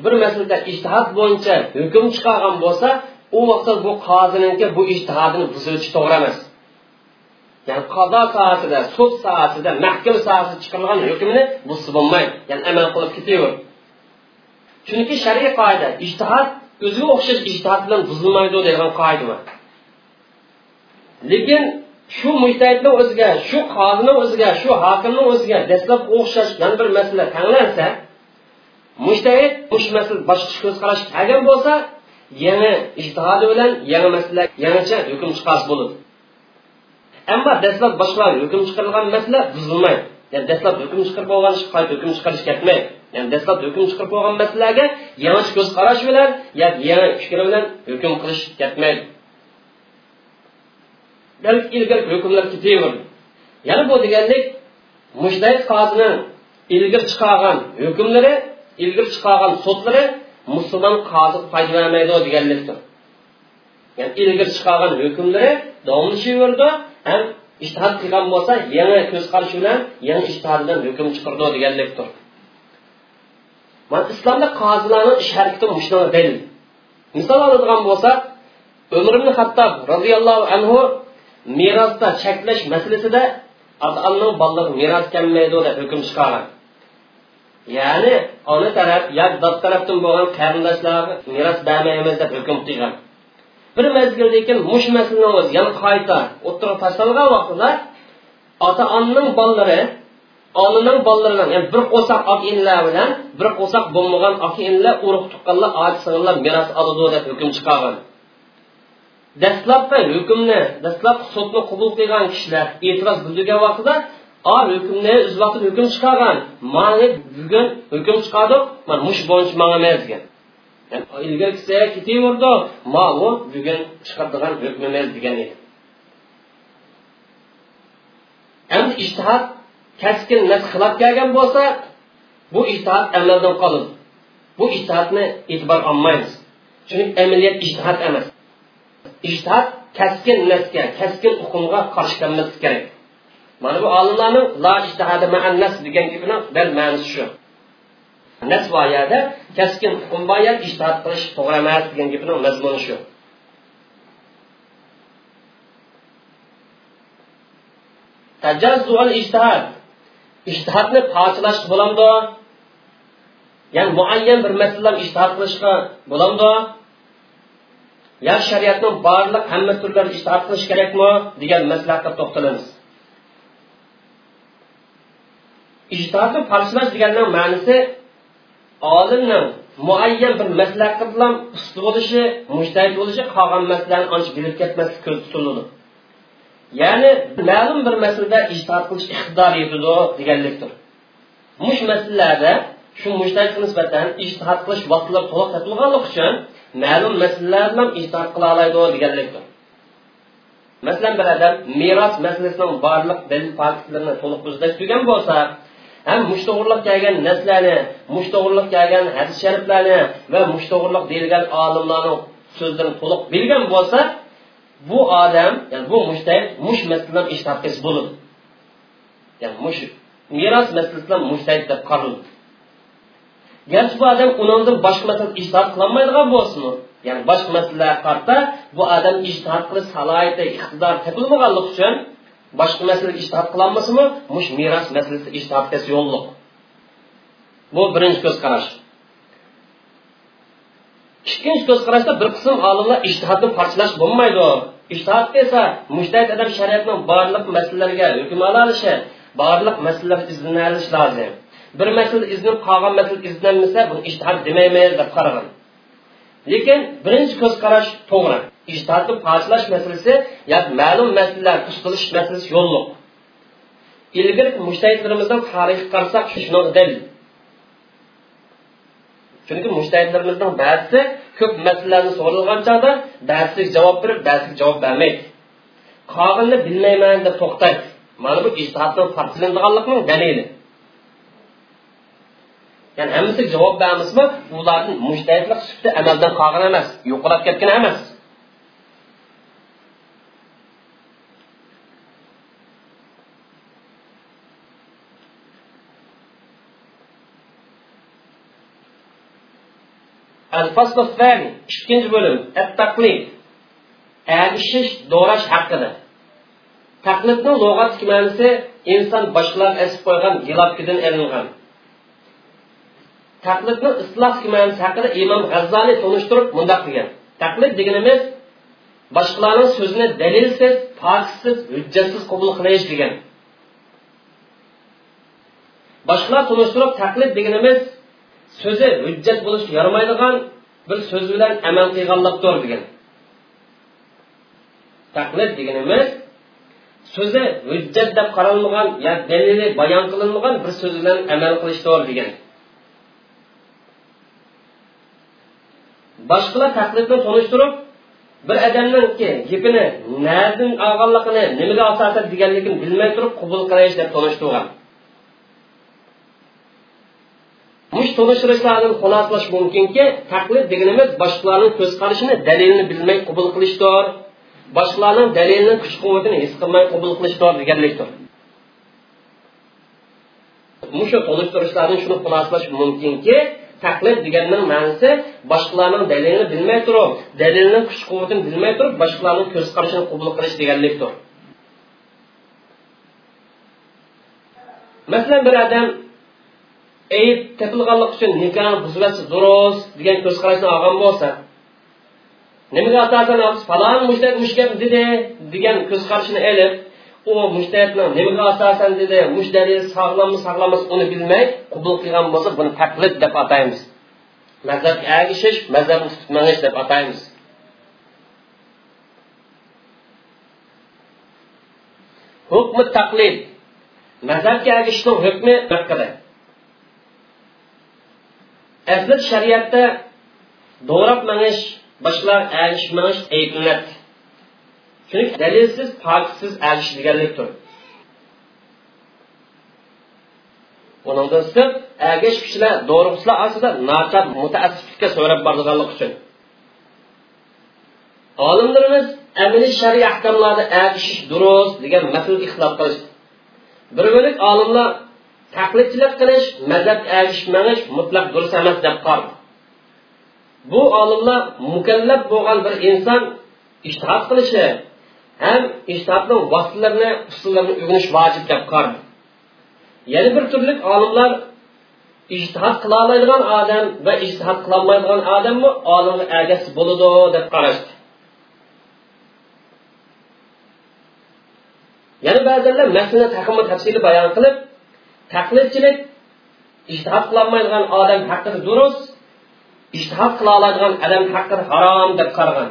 bir masalada ijtihod bo'yicha hukm chiqargan bo'lsa u vaqtda bu qoziniki bu ijtihodini buzilishi to'g'ri emas. Ya'ni qado soatida sud soatida mahkama soatida chiqarilgan hukmni busi bo'lmaydi. Ya'ni amal qilib ketaver. Chunki shar'iy qoida ijtihod o'ziga o'xshash ijtihod bilan buzilmaydi degan qoida bor. Lekin shu mujtahidni o'ziga shu qozini o'ziga shu hokimni o'ziga dastlab o'xshash yana bir masala tanlansa mujtahid mush masala boshqa ko'z qarash bo'lsa yangi ijtihodi bilan yangi masala yangicha hukm chiqarish bo'ladi. Ammo dastlab boshqa hukm chiqarilgan masala buzilmaydi. Ya'ni dastlab hukm chiqarib bo'lgan ish qayta hukm chiqarish ketmaydi ya'ni dastlab hukm chiqarib bo'lgan masalaga yangi ko'z qarash bilan yoki yangi fikr bilan hukm qilish ketmaydi balki ilgari hukmlar ketaverdi. Yana bu deganlik mushtahid qozini ilgari chiqargan hukmlari ilgari chiqargan sudlari musulmon qozi foydalanmaydi deganlikdir. Ya'ni ilgari chiqargan hukmlari davomlashaverdi ham ishtihod qilgan bo'lsa yangi ko'zqarash bilan yangi ishtihodidan hukm chiqardi deganlikdir mana islomda qozilarni ish harakati shunaqa dalil misol oladigan bo'lsak umr ibn hattob roziyallohu anhu merosda cheklash masalasida ota onaning bolalari meros kelmaydi deb hukm chiqargan. Ya'ni ona taraf yo dod tarafdan bo'lgan qarindoshlarga meros bermaymiz deb hukm qilgan bir mezgildan keyin mush masalani o'zi yana qayta o'ttirib tashlangan vaqtida ota onaning bolalari onaning bolalaridan ya'ni bir qo'saq aka inlar bilan bir qo'saq bo'lmagan aka inlar urug' tuqqanlar ota singillar meros oladi deb hukm chiqargan. Dastlabki hukmni dastlab sudni qabul qilgan kishilar e'tiroz bildirgan vaqtida a hukmni o'z vaqtida hukm chiqargan. Mani bugun hukm chiqardi mana mush bo'yicha manga emas degan ilgari ketaverdi ma u bugun chiqardigan hukmimiz degan edi. Endi ishtihod kaskin xilaf kelgan bo'lsa bu ishtihod amaldan qoladi. Bu ishtihodni e'tibor olmaymiz. Chunki amaliyat ishtihod emas. Ijtihod kaskin nasga kaskin hukmga qarshi kelmaslik kerak. Mana bu olimlarning la ishtihadi maan nas degan gapini dal ma'nosi shu. Nas boyada kaskin hukm boya ijtihod qilish to'g'ri emas degan gapini mazmuni shu. Tajazzual ijtihod ijtihodni parchalash bo'lamdi ya'ni muayyan bir masalalar ijtihod qilishga bo'lamdi yo shariatning barliq hamma turlari ijtihod qilish kerakmi degan masalaga to'xtalamiz. Ijtihodni parchalash deganning ma'nosi olimning muayyan bir maslaqa bilan usti bo'lishi mushtahid bo'lishi qolgan masalani ancha bilib ketmaslik ko'z tutiladi. Ya'ni ma'lum bir masalada ijtihod qilish iqtidori yetadi deganlikdir. Mush masalalarda shu mushtahidga nisbatan ijtihod qilish vaqtlar to'liq topilganligi uchun ma'lum masalalar bilan ijtihod qila oladi deganlikdir. Masalan bir odam meros masalasining barliq dalil faktlarini to'liq o'zlashtirgan bo'lsa ham mushto'g'irliq kelgan naslarni mushto'g'irliq kelgan hadis shariflarni va mushto'g'irliq deyilgan olimlarning so'zlarini to'liq bilgan bo'lsa bu odam ya'ni bu mushtahid mush masaladan ijtihod qilish bo'ladi ya'ni mush meros masalasidan mushtahid deb qaraladi garchi bu odam undan boshqa masala ijtihod qilolmaydigan bo'lsin ya'ni boshqa masalalarga qarta bu odam ijtihod qilish salohiyati iqtidor topilmaganligi uchun boshqa masalaga ishtihod qilolmasimi mush meros masalasi ijtihodga yo'lliq. Bu birinchi ko'z qarash. Ikkinchi ko'z qarashda bir qism olimlar ijtihodni parchalash bo'lmaydi. Ijtihod esa mujtahid adam shariatning barliq masalalarga hukm olishi barliq masalalar izlanish lozim. Bir masala iznib qolgan masala izlanmasa buni ijtihod demaymiz deb qaragan lekin birinchi ko'z qarash to'g'ri ijtihodni parchalash masalasi yoki ma'lum masalalar ustilish masalasi yo'lliq ilgari mushtahidlarimizdan tarixi qarasak shuni dalil. Chunki mushtahidlarimizning ba'zisi ko'p masalalarni so'ralgan chog'da ba'zisiga javob berib ba'zisiga javob bermaydi. Qog'ilni bilmayman deb to'xtaydi. Mana bu ijtihodni farqlanadiganlikning dalili. Ya'ni hammasiga javob beramizmi ularni mushtahidlik sufti amaldan qolgan emas yo'qolib ketgan emas. الفصل الثاني ikkinchi bo'lim at-taqlid agishish do'rash haqida taqlidning lug'atdagi ma'nosi inson boshqalar asib qo'ygan gilobkidan ilingan taqlidni isloh ma'nosi haqida imom g'azzoliy tunishtirib mundoq degan taqlid deganimiz boshqalarning so'zini dalilsiz pokisiz hujjatsiz qabul qilish degan boshqalar tunishtirib taqlid deganimiz so'zi hujjat bo'lish yaramaydigan bir so'z bilan amal qilganlikdir degan. Taqlid deganimiz so'zi hujjat deb qaralmagan yo dalili bayon qilinmagan bir so'z bilan amal qilishdir degan. Boshqalar taqlidni tunishtirib bir odamninki gapini nadan olganligini nimaga asosan deganligini bilmay turib qabul qilish deb tunishtirgan tunishtirishlardan xulosalash mumkinki taqlid deganimiz boshqalarning ko'z qarashini dalilini bilmay qabul qilishdir. Boshqalarning dalilini kuch quvvatini his qilmay qabul qilishdir deganlikdir. Mushu tunishtirishlardan shuni xulosalash mumkinki taqlid deganning ma'nosi boshqalarning dalilini bilmay turib dalilni kuch quvvatini bilmay turib boshqalarning ko'z qarashini qabul qilish deganlikdir. Masalan bir odam ayb topilganlik uchun nikohni buzmasi durust degan ko'z qarashni olgan bo'lsa nimaga asosan falon mushtahid mush dedi degan ko'z qarashini ilib u mushtahidni nimaga asosan dedi mush dalil sog'lommi sog'lommas uni bilmay qubul qilgan bo'lsa buni taqlid deb ataymiz. Mazhabga agishish mazhabni tutib deb ataymiz. Hukmi taqlid. Mazhabga agishishning hukmi haqida asli shariatda do'rab manish boshqalar alish manish ayblanadi chunki dalilsiz pokitsiz alish deganlikdir undan sirt agish kishilar do'rg'isilar aslida nachar mutaassiflikka so'rab borganlik uchun. Olimlarimiz amaliy shariy ahkamlarda agishish durust degan masalaga ixtilof qilishdi bir bo'lik olimlar taqlidchilik qilish mazhab erishmanish mutlaq durust emas deb qoldi. Bu olimlar mukallaf bo'lgan bir inson ishtihod qilishi ham ishtihodni vositalarini usullarini o'rganish vojib deb qoldi. Yana bir turli olimlar ijtihod qila oladigan odam va ijtihod qilolmaydigan odammi olimni agasi bo'ladi deb qarashdi. Yana ba'zanlar masalani taqimi tafsili bayon qilib taqlidchilik ishtihod qilolmaydigan odam haqida durust ishtihod qila oladigan odam haqida harom deb qaragan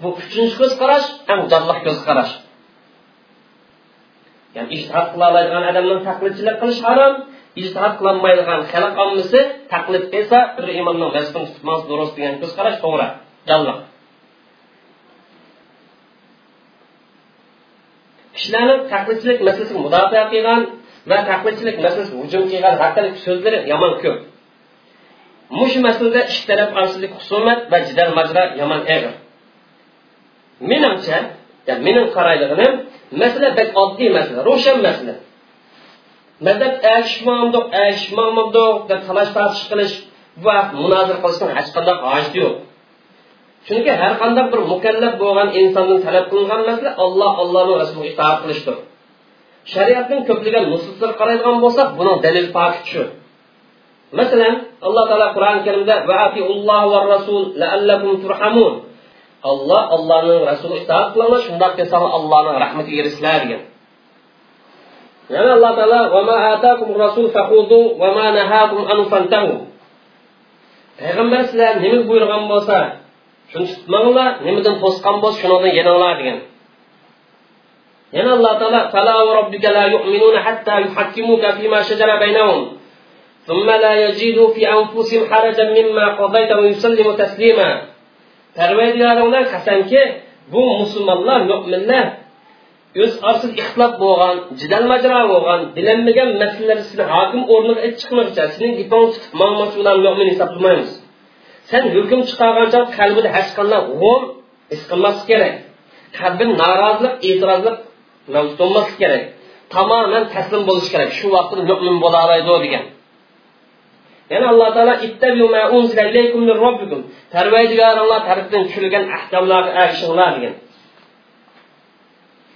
bu uchinchi ko'z qarash eng jonliq ko'z qarash ya'ni ishtihod qila oladigan odamning taqlidchilik qilish harom ishtihod qilolmaydigan xalq ommasi taqlid esa bir imomning vasfini tutmas durust degan ko'z qarash to'g'ri jonliq. Kishilarni taqlidchilik masalasiga mudofaa qilgan va taqlidchilik masalasi hujum qilgan haqidagi so'zlari yomon ko'p. Mush masalada ikki taraf orasidagi husumat va jidal majra yomon og'ir menimcha mening qaraydiganim masala bak oddiy masala ro'shan masala. Mazhab agishmamdiq agishmamdiq deb talash tortish qilish va munozir qilishning hech qanday hojati yo'q. Chunki har qanday bir mukallaf bo'lgan insondan talab qilingan masala alloh allohni rasuliga itoat qilishdir shariatning ko'plagan nususlari qaraydigan bo'lsak buning dalil poki shu masalan alloh taolo qur'oni karimda va rasul laallakum turhamun. Alloh allohning rasuliga itoat qilinglar shundoq qilsa allohning rahmatiga erishsizlar degan yana alloh taolo rasul anhu payg'ambar sizlar nima buyurgan bo'lsa shuni tutmanglar nimadan to'sqan bo'lsa shunidan yeninglar degan yana alloh taolo fala robbika la yu'minuna hatta yuhakkimuka fima shajara baynahum ثم لا يجدوا في أنفسهم حرجا مما قضيت ويسلموا تسليما parvardigoringlar qasamki bu musulmonlar mo'minlar o'z orsiz ixtilof bo'lgan jidal majro bo'lgan bilinmagan masalalar sizni hokim o'rniga chiqmoqcha sening gaping tutib ularni mo'min hisoblamaymiz Sen hukm chiqargancha qalbida hech qanday g'um his qilmaslik kerak qalbin norozilik e'tirozlik mavjud bo'lmaslik kerak tamoman taslim bo'lish kerak shu vaqtda mo'min bo'la oladi degan yana alloh taolo parvardigoringlar tarafdan tushirilgan ahkomlarga erishinglar degan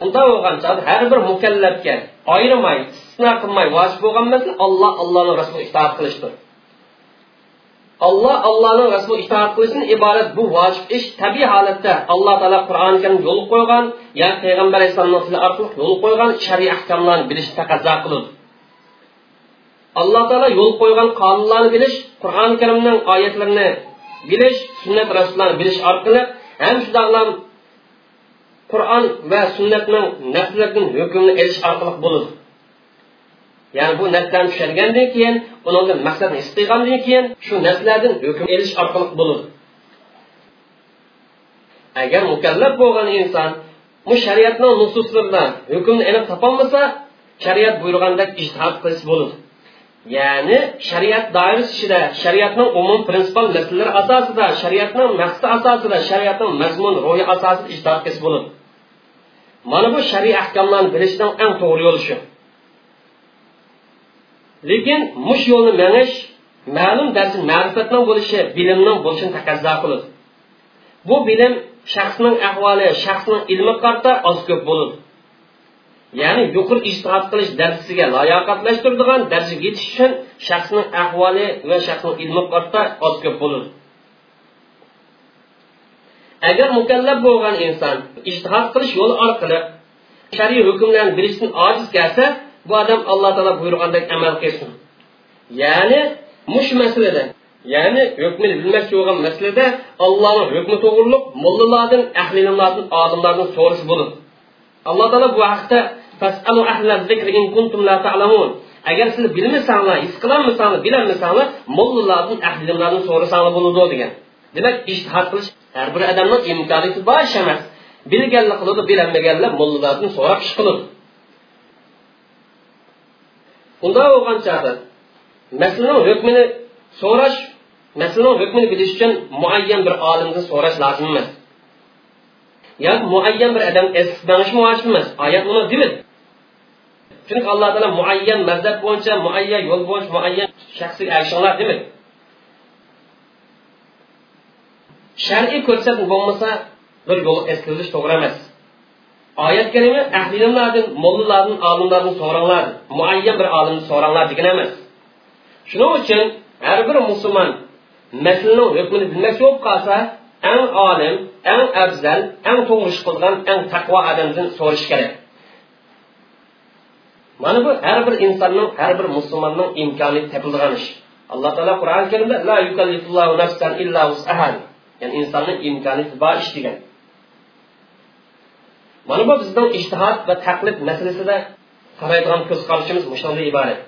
unda bo'lgan chog'da har bir mukallafga ayrimay istisno qilmay vojib bo'lgan masala alloh allohni rasuli itoat qilishdir alloh allohning rasuli itoat qilishdan iborat bu vojib ish tabiiy holatda alloh taolo qur'oni karim yo'l qo'ygan yo payg'ambar alayhissalomni tili orqali yo'l qo'ygan shariy ahkomlarni bilish taqozo qiladi alloh taolo yo'l qo'ygan qonunlarni bilish qur'oni karimning oyatlarini bilish sunnat rasullarni bilish orqali ham shundoqlam qur'on va sunnatning nafslardan hukmni elish orqali bo'ladi ya'ni bu narsani tushungandan keyin undan maqsadni his qilgandan keyin shu narsalardan hukm elish orqali bo'ladi agar mukallaf bo'lgan inson bu shariatning nususlaridan hukmni aniq topolmasa shariat buyurgandek ijtihod qilish bo'ladi ya'ni shariat doirasi ichida shariatning umum prinsipal masalalari asosida shariatning maqsadi asosida shariatning mazmun ro'yi asosida ijtihod qilish bo'ladi mana bu shariy ahkomlarni bilishning eng to'g'ri yo'li shu. Lekin mush yo'lni menish ma'lum darsi ma'rifatning bo'lishi bilimning bo'lishini taqozo qiladi bu bilim shaxsning ahvoli shaxsning ilmi qarta oz ko'p bo'ladi ya'ni yuqori ijtihod qilish darsiga layoqatlashtiradigan darsga yetish uchun shaxsning ahvoli va shaxsning ilmi qarta oz ko'p bo'ladi agar mukallaf bo'lgan inson ijtihod qilish yo'li orqali shariy hukmlarni bilishdan ojiz kelsa bu odam alloh taolo buyurgandek amal qilsin. Ya'ni mush masalada ya'ni hukmni bilmoqchi bo'lgan masalada allohni hukmi to'g'riliq mullalardan ahli ilmlardan olimlardan so'rash bo'lib alloh taolo bu haqda agar siz bilmasanglar his qilolmasanglar bilolmasanglar mullalardan ahli ilmlardan so'rasanglar bo'ladi degan. Demak ishtihod qilish har bir odamning imkoniyati bor ish emas. Bilganlar qiladi bilolmaganlar mullalardan so'rab ish qiladi unda bo'lgan chog'da masalaning hukmini so'rash masalaning hukmini bilish uchun muayyan bir olimdan so'rash lozim emas yoki muayyan bir odam esmanish vojib emas oyat uni demadi chunki alloh taolo muayyan mazhab bo'yicha muayyan yo'l bo'yicha muayyan shaxsiy akshonlar demadi shar'iy ko'rsatma bo'lmasa bir yo'l eskirilish to'g'ri emas oyat kalima ahlilardan mollalardan olimlardan so'ranglar muayyan bir olimni so'ranglar degan emas. Shuning uchun har bir musulmon masalani hukmini bilmoqchi bo'lib qolsa eng olim eng afzal eng to'g'ri ish qilgan eng taqvo odamdan so'rash kerak mana bu har bir insonning har bir musulmonning imkoniyati topildigan ish alloh taolo qur'oni karimda la yukallifullohu nafsan illa ya'ni insonning imkoniyati bor ish degan mana bu bizning ishtihod va taqlid masalasida qaraydigan ko'z qarashimiz shunday iborat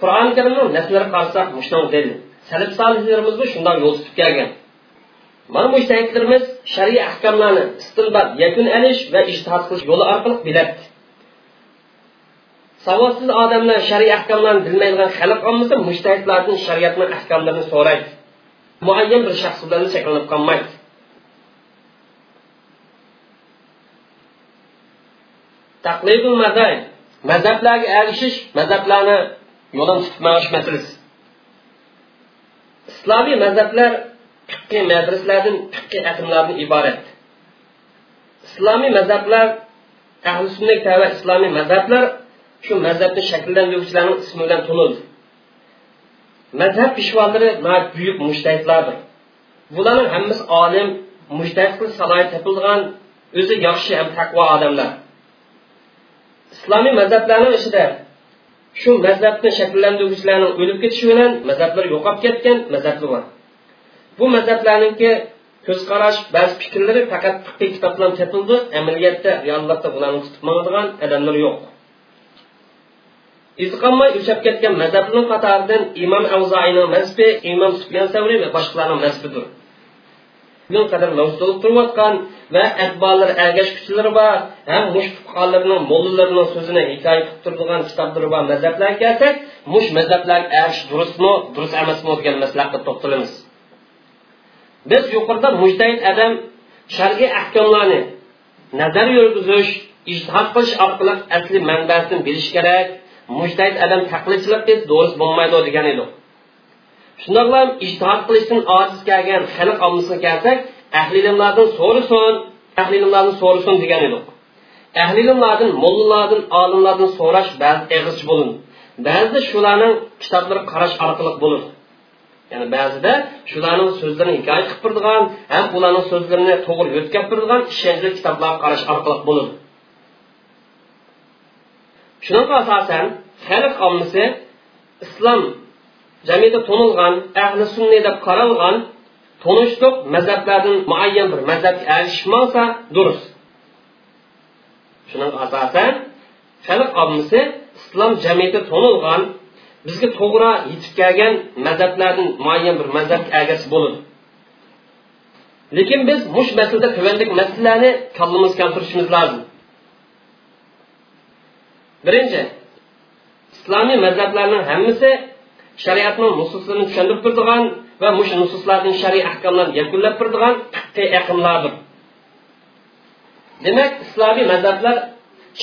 qur'oni karimni naslari qarasak mushunday dalil salib solihlarimiz shundan yo'l tutib kelgan. Mana bu ishtahidlarimiz shariy ahkomlarni istinbot yakun alish va ishtihod qilish yo'li orqali biladi savodsiz odamlar shariy ahkomlarni bilmaydigan xalq ommasi mushtahidlardan shariatni ahkomlarini so'raydi. Muayyan bir shaxs bilan cheklanib qolmaydi. Taqlidul mazay mazhablarga ergishish mazhablarni yo'ldan tutib manish masalasi islomiy mazhablar fiqqiy madrislardan fiqqiy aqmlardan iborat. Islomiy mazhablar ahli sunnat va islomiy mazhablar shu mazhabni shakllantiruvchilarning ismi bilan tanildi mazhab peshvolari buyuk mushtahidlardir bularning hammasi olim mushtahid qilib salohiyat topilgan o'zi yaxshi ham taqvo odamlar. Islomiy mazhablarning ichida shu mazhabni shakllantiruvchilarning o'lib ketishi bilan mazhablar yo'qolib ketgan mazhablar bor. Bu mazhablarniki ko'z qarash ba'zi fikrlari faqat fiqiy bilan topildi amaliyotda reallikda bularni tutib manadigan odamlar yo'q. Izi uchab ketgan mazhabning qatoridan imom avzoiyning mazhabi imom sufyan savriy va boshqalarning mazhabidir. Bugun qadar mavjud bo'lib turayotgan va atbolari ergashguchilari bor ham mush fuqarolarning mo'llalarining so'zini hikoya qilib turadigan kitoblar bor mazhablarga kelsak mush mazhablar ersh durustmi durust emasmi degan masalaga to'xtalamiz. Biz yuqorida mujtahid adam shar'iy ahkomlarni nazar yurgizish ijtihod qilish orqali asli manbasini bilish kerak mujtahid adam taqlidchilik qilib durust bo'lmaydi degan edik shundoqla ijtihod qilishdan ojiz kelgan xalq ommasiga kelsak ahli ilmlardan so'rasin ahli ilmlardan so'rasin degan edik ahli ilmlardan mollalardan olimlardan so'rash ba'zi eg'izchi bo'lin. Ba'zida shularning kitoblari qarash orqali bo'ladi ya'ni ba'zida shularning so'zlarini hikoya qilib turadigan ham ularning so'zlarini to'g'ri yo'tkab turadigan ishonchli kitoblarga qarash orqali bo'ladi shunga asosan xalq ommasi islom jamiyatda to'nilgan ahli sunniy deb qaralgan tonishliq mazhablardan muayyan bir mazhabga erishmasa durust. Shuning asosan xalq ommasi islom jamiyati to'nilgan bizga to'g'ri yetib kelgan mazhablardan muayyan bir mazhabga agasi bo'ladi lekin biz mush masalada tuvandik masalalarni kallamizga keltirishimiz lozim. Birinchi islomiy mazhablarning hammasi shariatning nususlarini tushuntirib turadigan va mush nususlarning shariy ahkomlarni yakunlab turadigan fiqiy aqmlardir demak islomiy mazhablar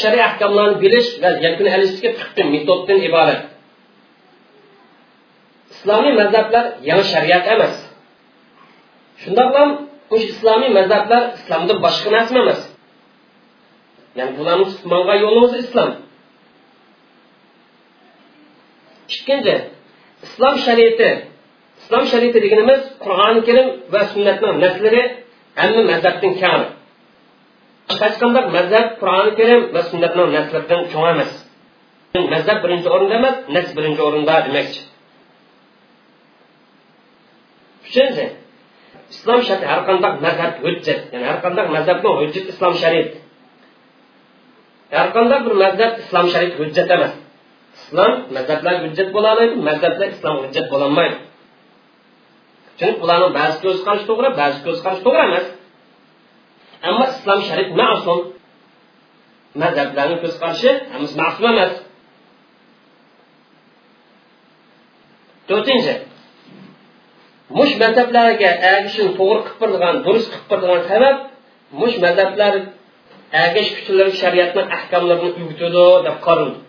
shariy ahkomlarni bilish va yakun olishga fiqiy metoddan iborat. Islomiy mazhablar yangi shariat emas. Shundoqla bu islomiy mazhablar islomdan boshqa narsa emas. Ya'ni bularni tutib yo'limiz islom. Ikkinchi islom shariati islom shariati deganimiz qur'oni karim va sunnatning naslari hamma mazhabdan kam hech qanday mazhab qur'oni karim va sunnatning naslaridan cho'ng emas. Mazhab birinchi o'rinda emas nas birinchi o'rinda demakchi uchinchi islom shariati har qanday mazhab hujjat ya'ni har qanday mazhabni hujjat islom shariat har qanday bir mazhab islom shariat hujjat emas islom mazhablar hujjat bo'la oladi mazhablar islom hujjat bo'lolmaydi chunki ularni ba'zi ko'z qarashi to'g'ri ba'zi ko'z qarashi to'g'ri emas. Ammo islom sharif ma'sum mazhablarni ko'z qarashi hammasi ma'sum emas. To'rtinchi mush mazhablarga ergishishni to'g'ri qilib turadigan durust qilib turadigan sabab mush mazhablar ergash kuchlar shariatni ahkomlarini o'rgatadi deb qaraldi.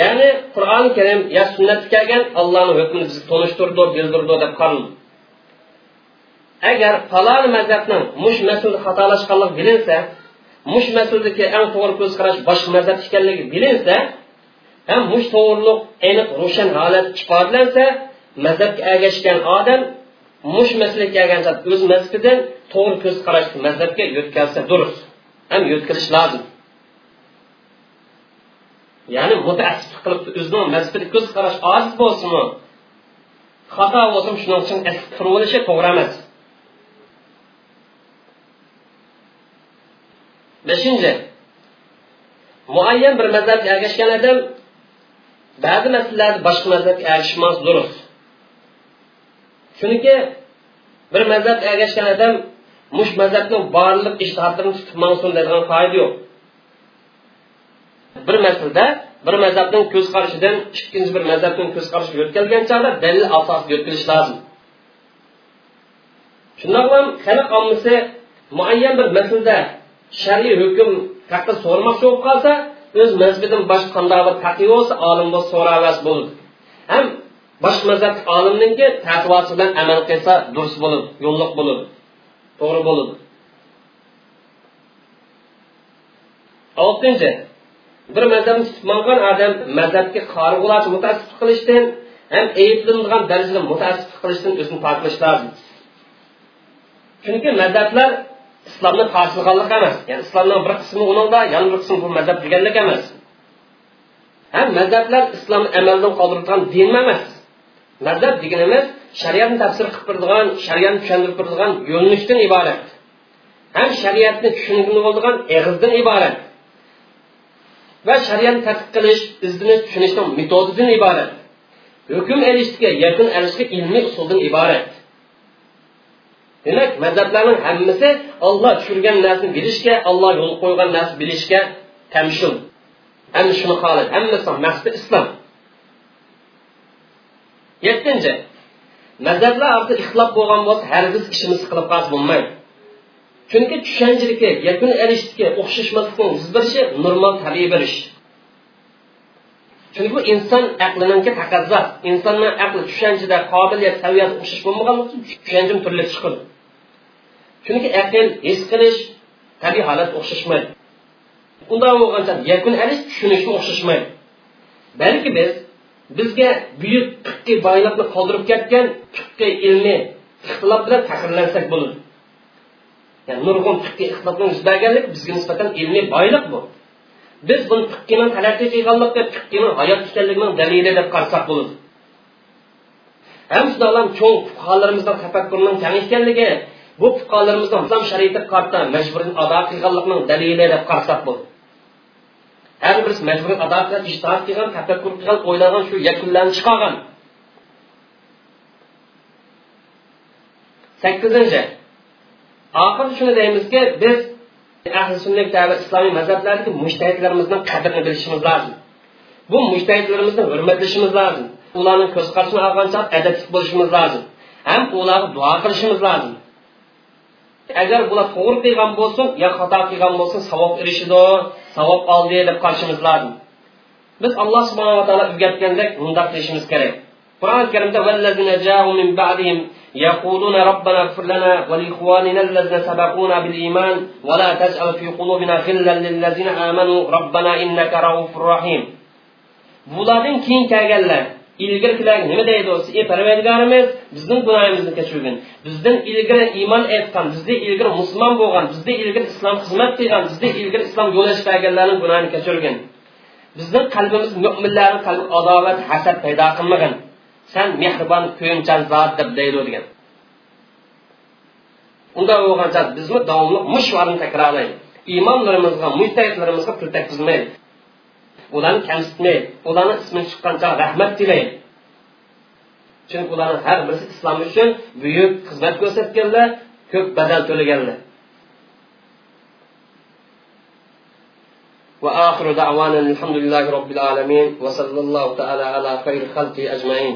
Ya'ni qur'oni karim yo sunnatda kelgan allohni hukmini bizga tanishtirdi bildirdi deb qaraldi agar falon mazhabning mush masulda xatolashganligi bilinsa mush masaladagi eng to'g'ri ko'z qarash boshqa mazhab ekanligi bilinsa ham mush to'g'riliq aniq ro'shan holat ifodalansa mazhabga ergashgan odam mush masalaga kelgan o'z mazhabidan to'g'ri ko'zqarashli mazhabga yo'tkazsa durust ham yo'tkazish lozim. Ya'ni mutaassib qilib o'zini mazhabiga ko'z qarash ojiz bo'lsinmi? Xato bo'lsin shuning uchun turib olishi to'g'ri emas. Beshinchi muayyan bir mazhabga ergashgan odam ba'zi masalalarda boshqa mazhabga ergashmas durust chunki bir mazhabga ergashgan odam mush mazhabning borliq ishtihatini tutib mansun deydigan qoida yo'q. Bir masalada bir mazhabning ko'z qarashidan ikkinchi bir mazhabning ko'z qarashiga yo'tkalgan chog'da dalil asosida yo'tkalish lozim. Shundoq ham xalq ommasi muayyan bir masalada shar'iy hukm haqida so'ramoqchi bo'lib qolsa o'z mazhabidan boshqa qanday bir taqiy bo'lsa olim so'ramas bo'ldi ham boshqa mazhab olimninki taqvosi bilan amal qilsa durust bo'ladi yo'lliq bo'ladi to'g'ri bo'ladi. Oltinchi bir mazhabni tutmagan odam mazhabga qori bo'ladi mutaassib qilishdan ham ayblanadigan darajada mutaassib qilishdan o'zini poklash lozim. Chunki mazhablar islomni qarshilganlik emas. Ya'ni islomning bir qismi uningda yana bir qismi bu mazhab deganlik emas. Ham mazhablar islomni amaldan qoldiradigan din emas. Mazhab deganimiz shariatni tafsir qilib turadigan shariatni tushuntirib turadigan yo'linishdan iborat. Ham shariatni tushunib bo'ladigan eg'izdan iborat. Va shariatni tadqiq qilish izini tushunishning metodidan iborat. Hukm elishga yakun erishishga ilmiy usuldan iborat. Demak mazhablarning hammasi olloh tushirgan narsani bilishga olloh yo'l qo'ygan narsani bilishga tamshul ana shuni xohlaydi. Hammasi maqsadi islom. Yettinchi. Mazhablar orasida ixtilof bo'lgan bo'lsa hargiz ishimiz qilib qolsa bo'lmaydi. Chunki tushanchilikka yakun erishishga o'xshashmaslikni yuz berishi normal tabiiy bir ish chunki bu inson aqlininki taqozo insonni aqli tushanchida qobiliyat saviyasi o'xshash bo'lmaganligi uchun tushanchim turli chiqadi. Chunki aql his qilish tabiiy holat o'xshashmaydi. Undan bo'lgancha yakun erish tushunishga o'xshashmaydi. Balki biz bizga buyuk fiqqiy boyliqni qoldirib ketgan fiqqiy ilmi ixtilof bilan faxrlansak bo'ladi. Ya'ni nurg'un fiqqiy ixtilofning yuz berganligi bizga nisbatan ilmiy boyliq bu. Biz buni fiqqini talaqqiy qilganlik deb fiqqini hayot ekanligining dalili deb qarasak bo'ladi ham shundoqlam cho'ng fuqarolarimizning tafakkurining kang bu fuqarolarimizning islom shariatiga qarta majburan ado qilganlikning dalili deb qarasak bo'ladi har birisi majburan ado qilgan tafakkur qilgan o'ylagan shu sakkizinchi oxiri shuni deymizki biz ahli sunnat va islomiy mazhablardagi mushtahidlarimizning qadrini bilishimiz lozim. Bu mushtahidlarimizni hurmatlashimiz lozim. Ularning ko'z qarashini olgancha adabli bo'lishimiz lozim. Ham ularga duo qilishimiz lozim. Agar bular to'g'ri qilgan bo'lsin yo xato qilgan bo'lsin savob erishidi savob oldi deb qarashimiz lozim. Biz alloh subhanava taolo o'rgatgandek bundoq qilishimiz kerak. Qur'oni karimda يقولون ربنا اغفر لنا ولإخواننا الذين سبقونا بالإيمان ولا تجعل في قلوبنا غلا للذين آمنوا ربنا إنك رؤوف رحيم bulardan keyin kelganlar ilgirkilar nima deydi ey parvardigorimiz bizning gunohimizni kechirgin bizdan ilgari iymon aytgan bizdan ilgari musulmon bo'lgan bizdan ilgari islom xizmat qilgan bizdan ilgari islom yo'lash berganlarning gunohini kechirgin bizning qalbimiz mo'minlarning qalbi adovat hasad paydo qilmagin san mehribon ko'yimchan zot deb deydi degan unda bo'lgan zot bizni davomli mushvarni takrorlaydi iymonlarimizga mujtahidlarimizga pul tekizmaydi ularni kamsitmaydi ularni ismi chiqqancha rahmat tilaydi chunki ularni har birisi islom uchun buyuk xizmat ko'rsatganlar ko'p badal to'laganlar وآخر دعوانا الحمد لله رب العالمين وصلى الله تعالى على خير خلقه أجمعين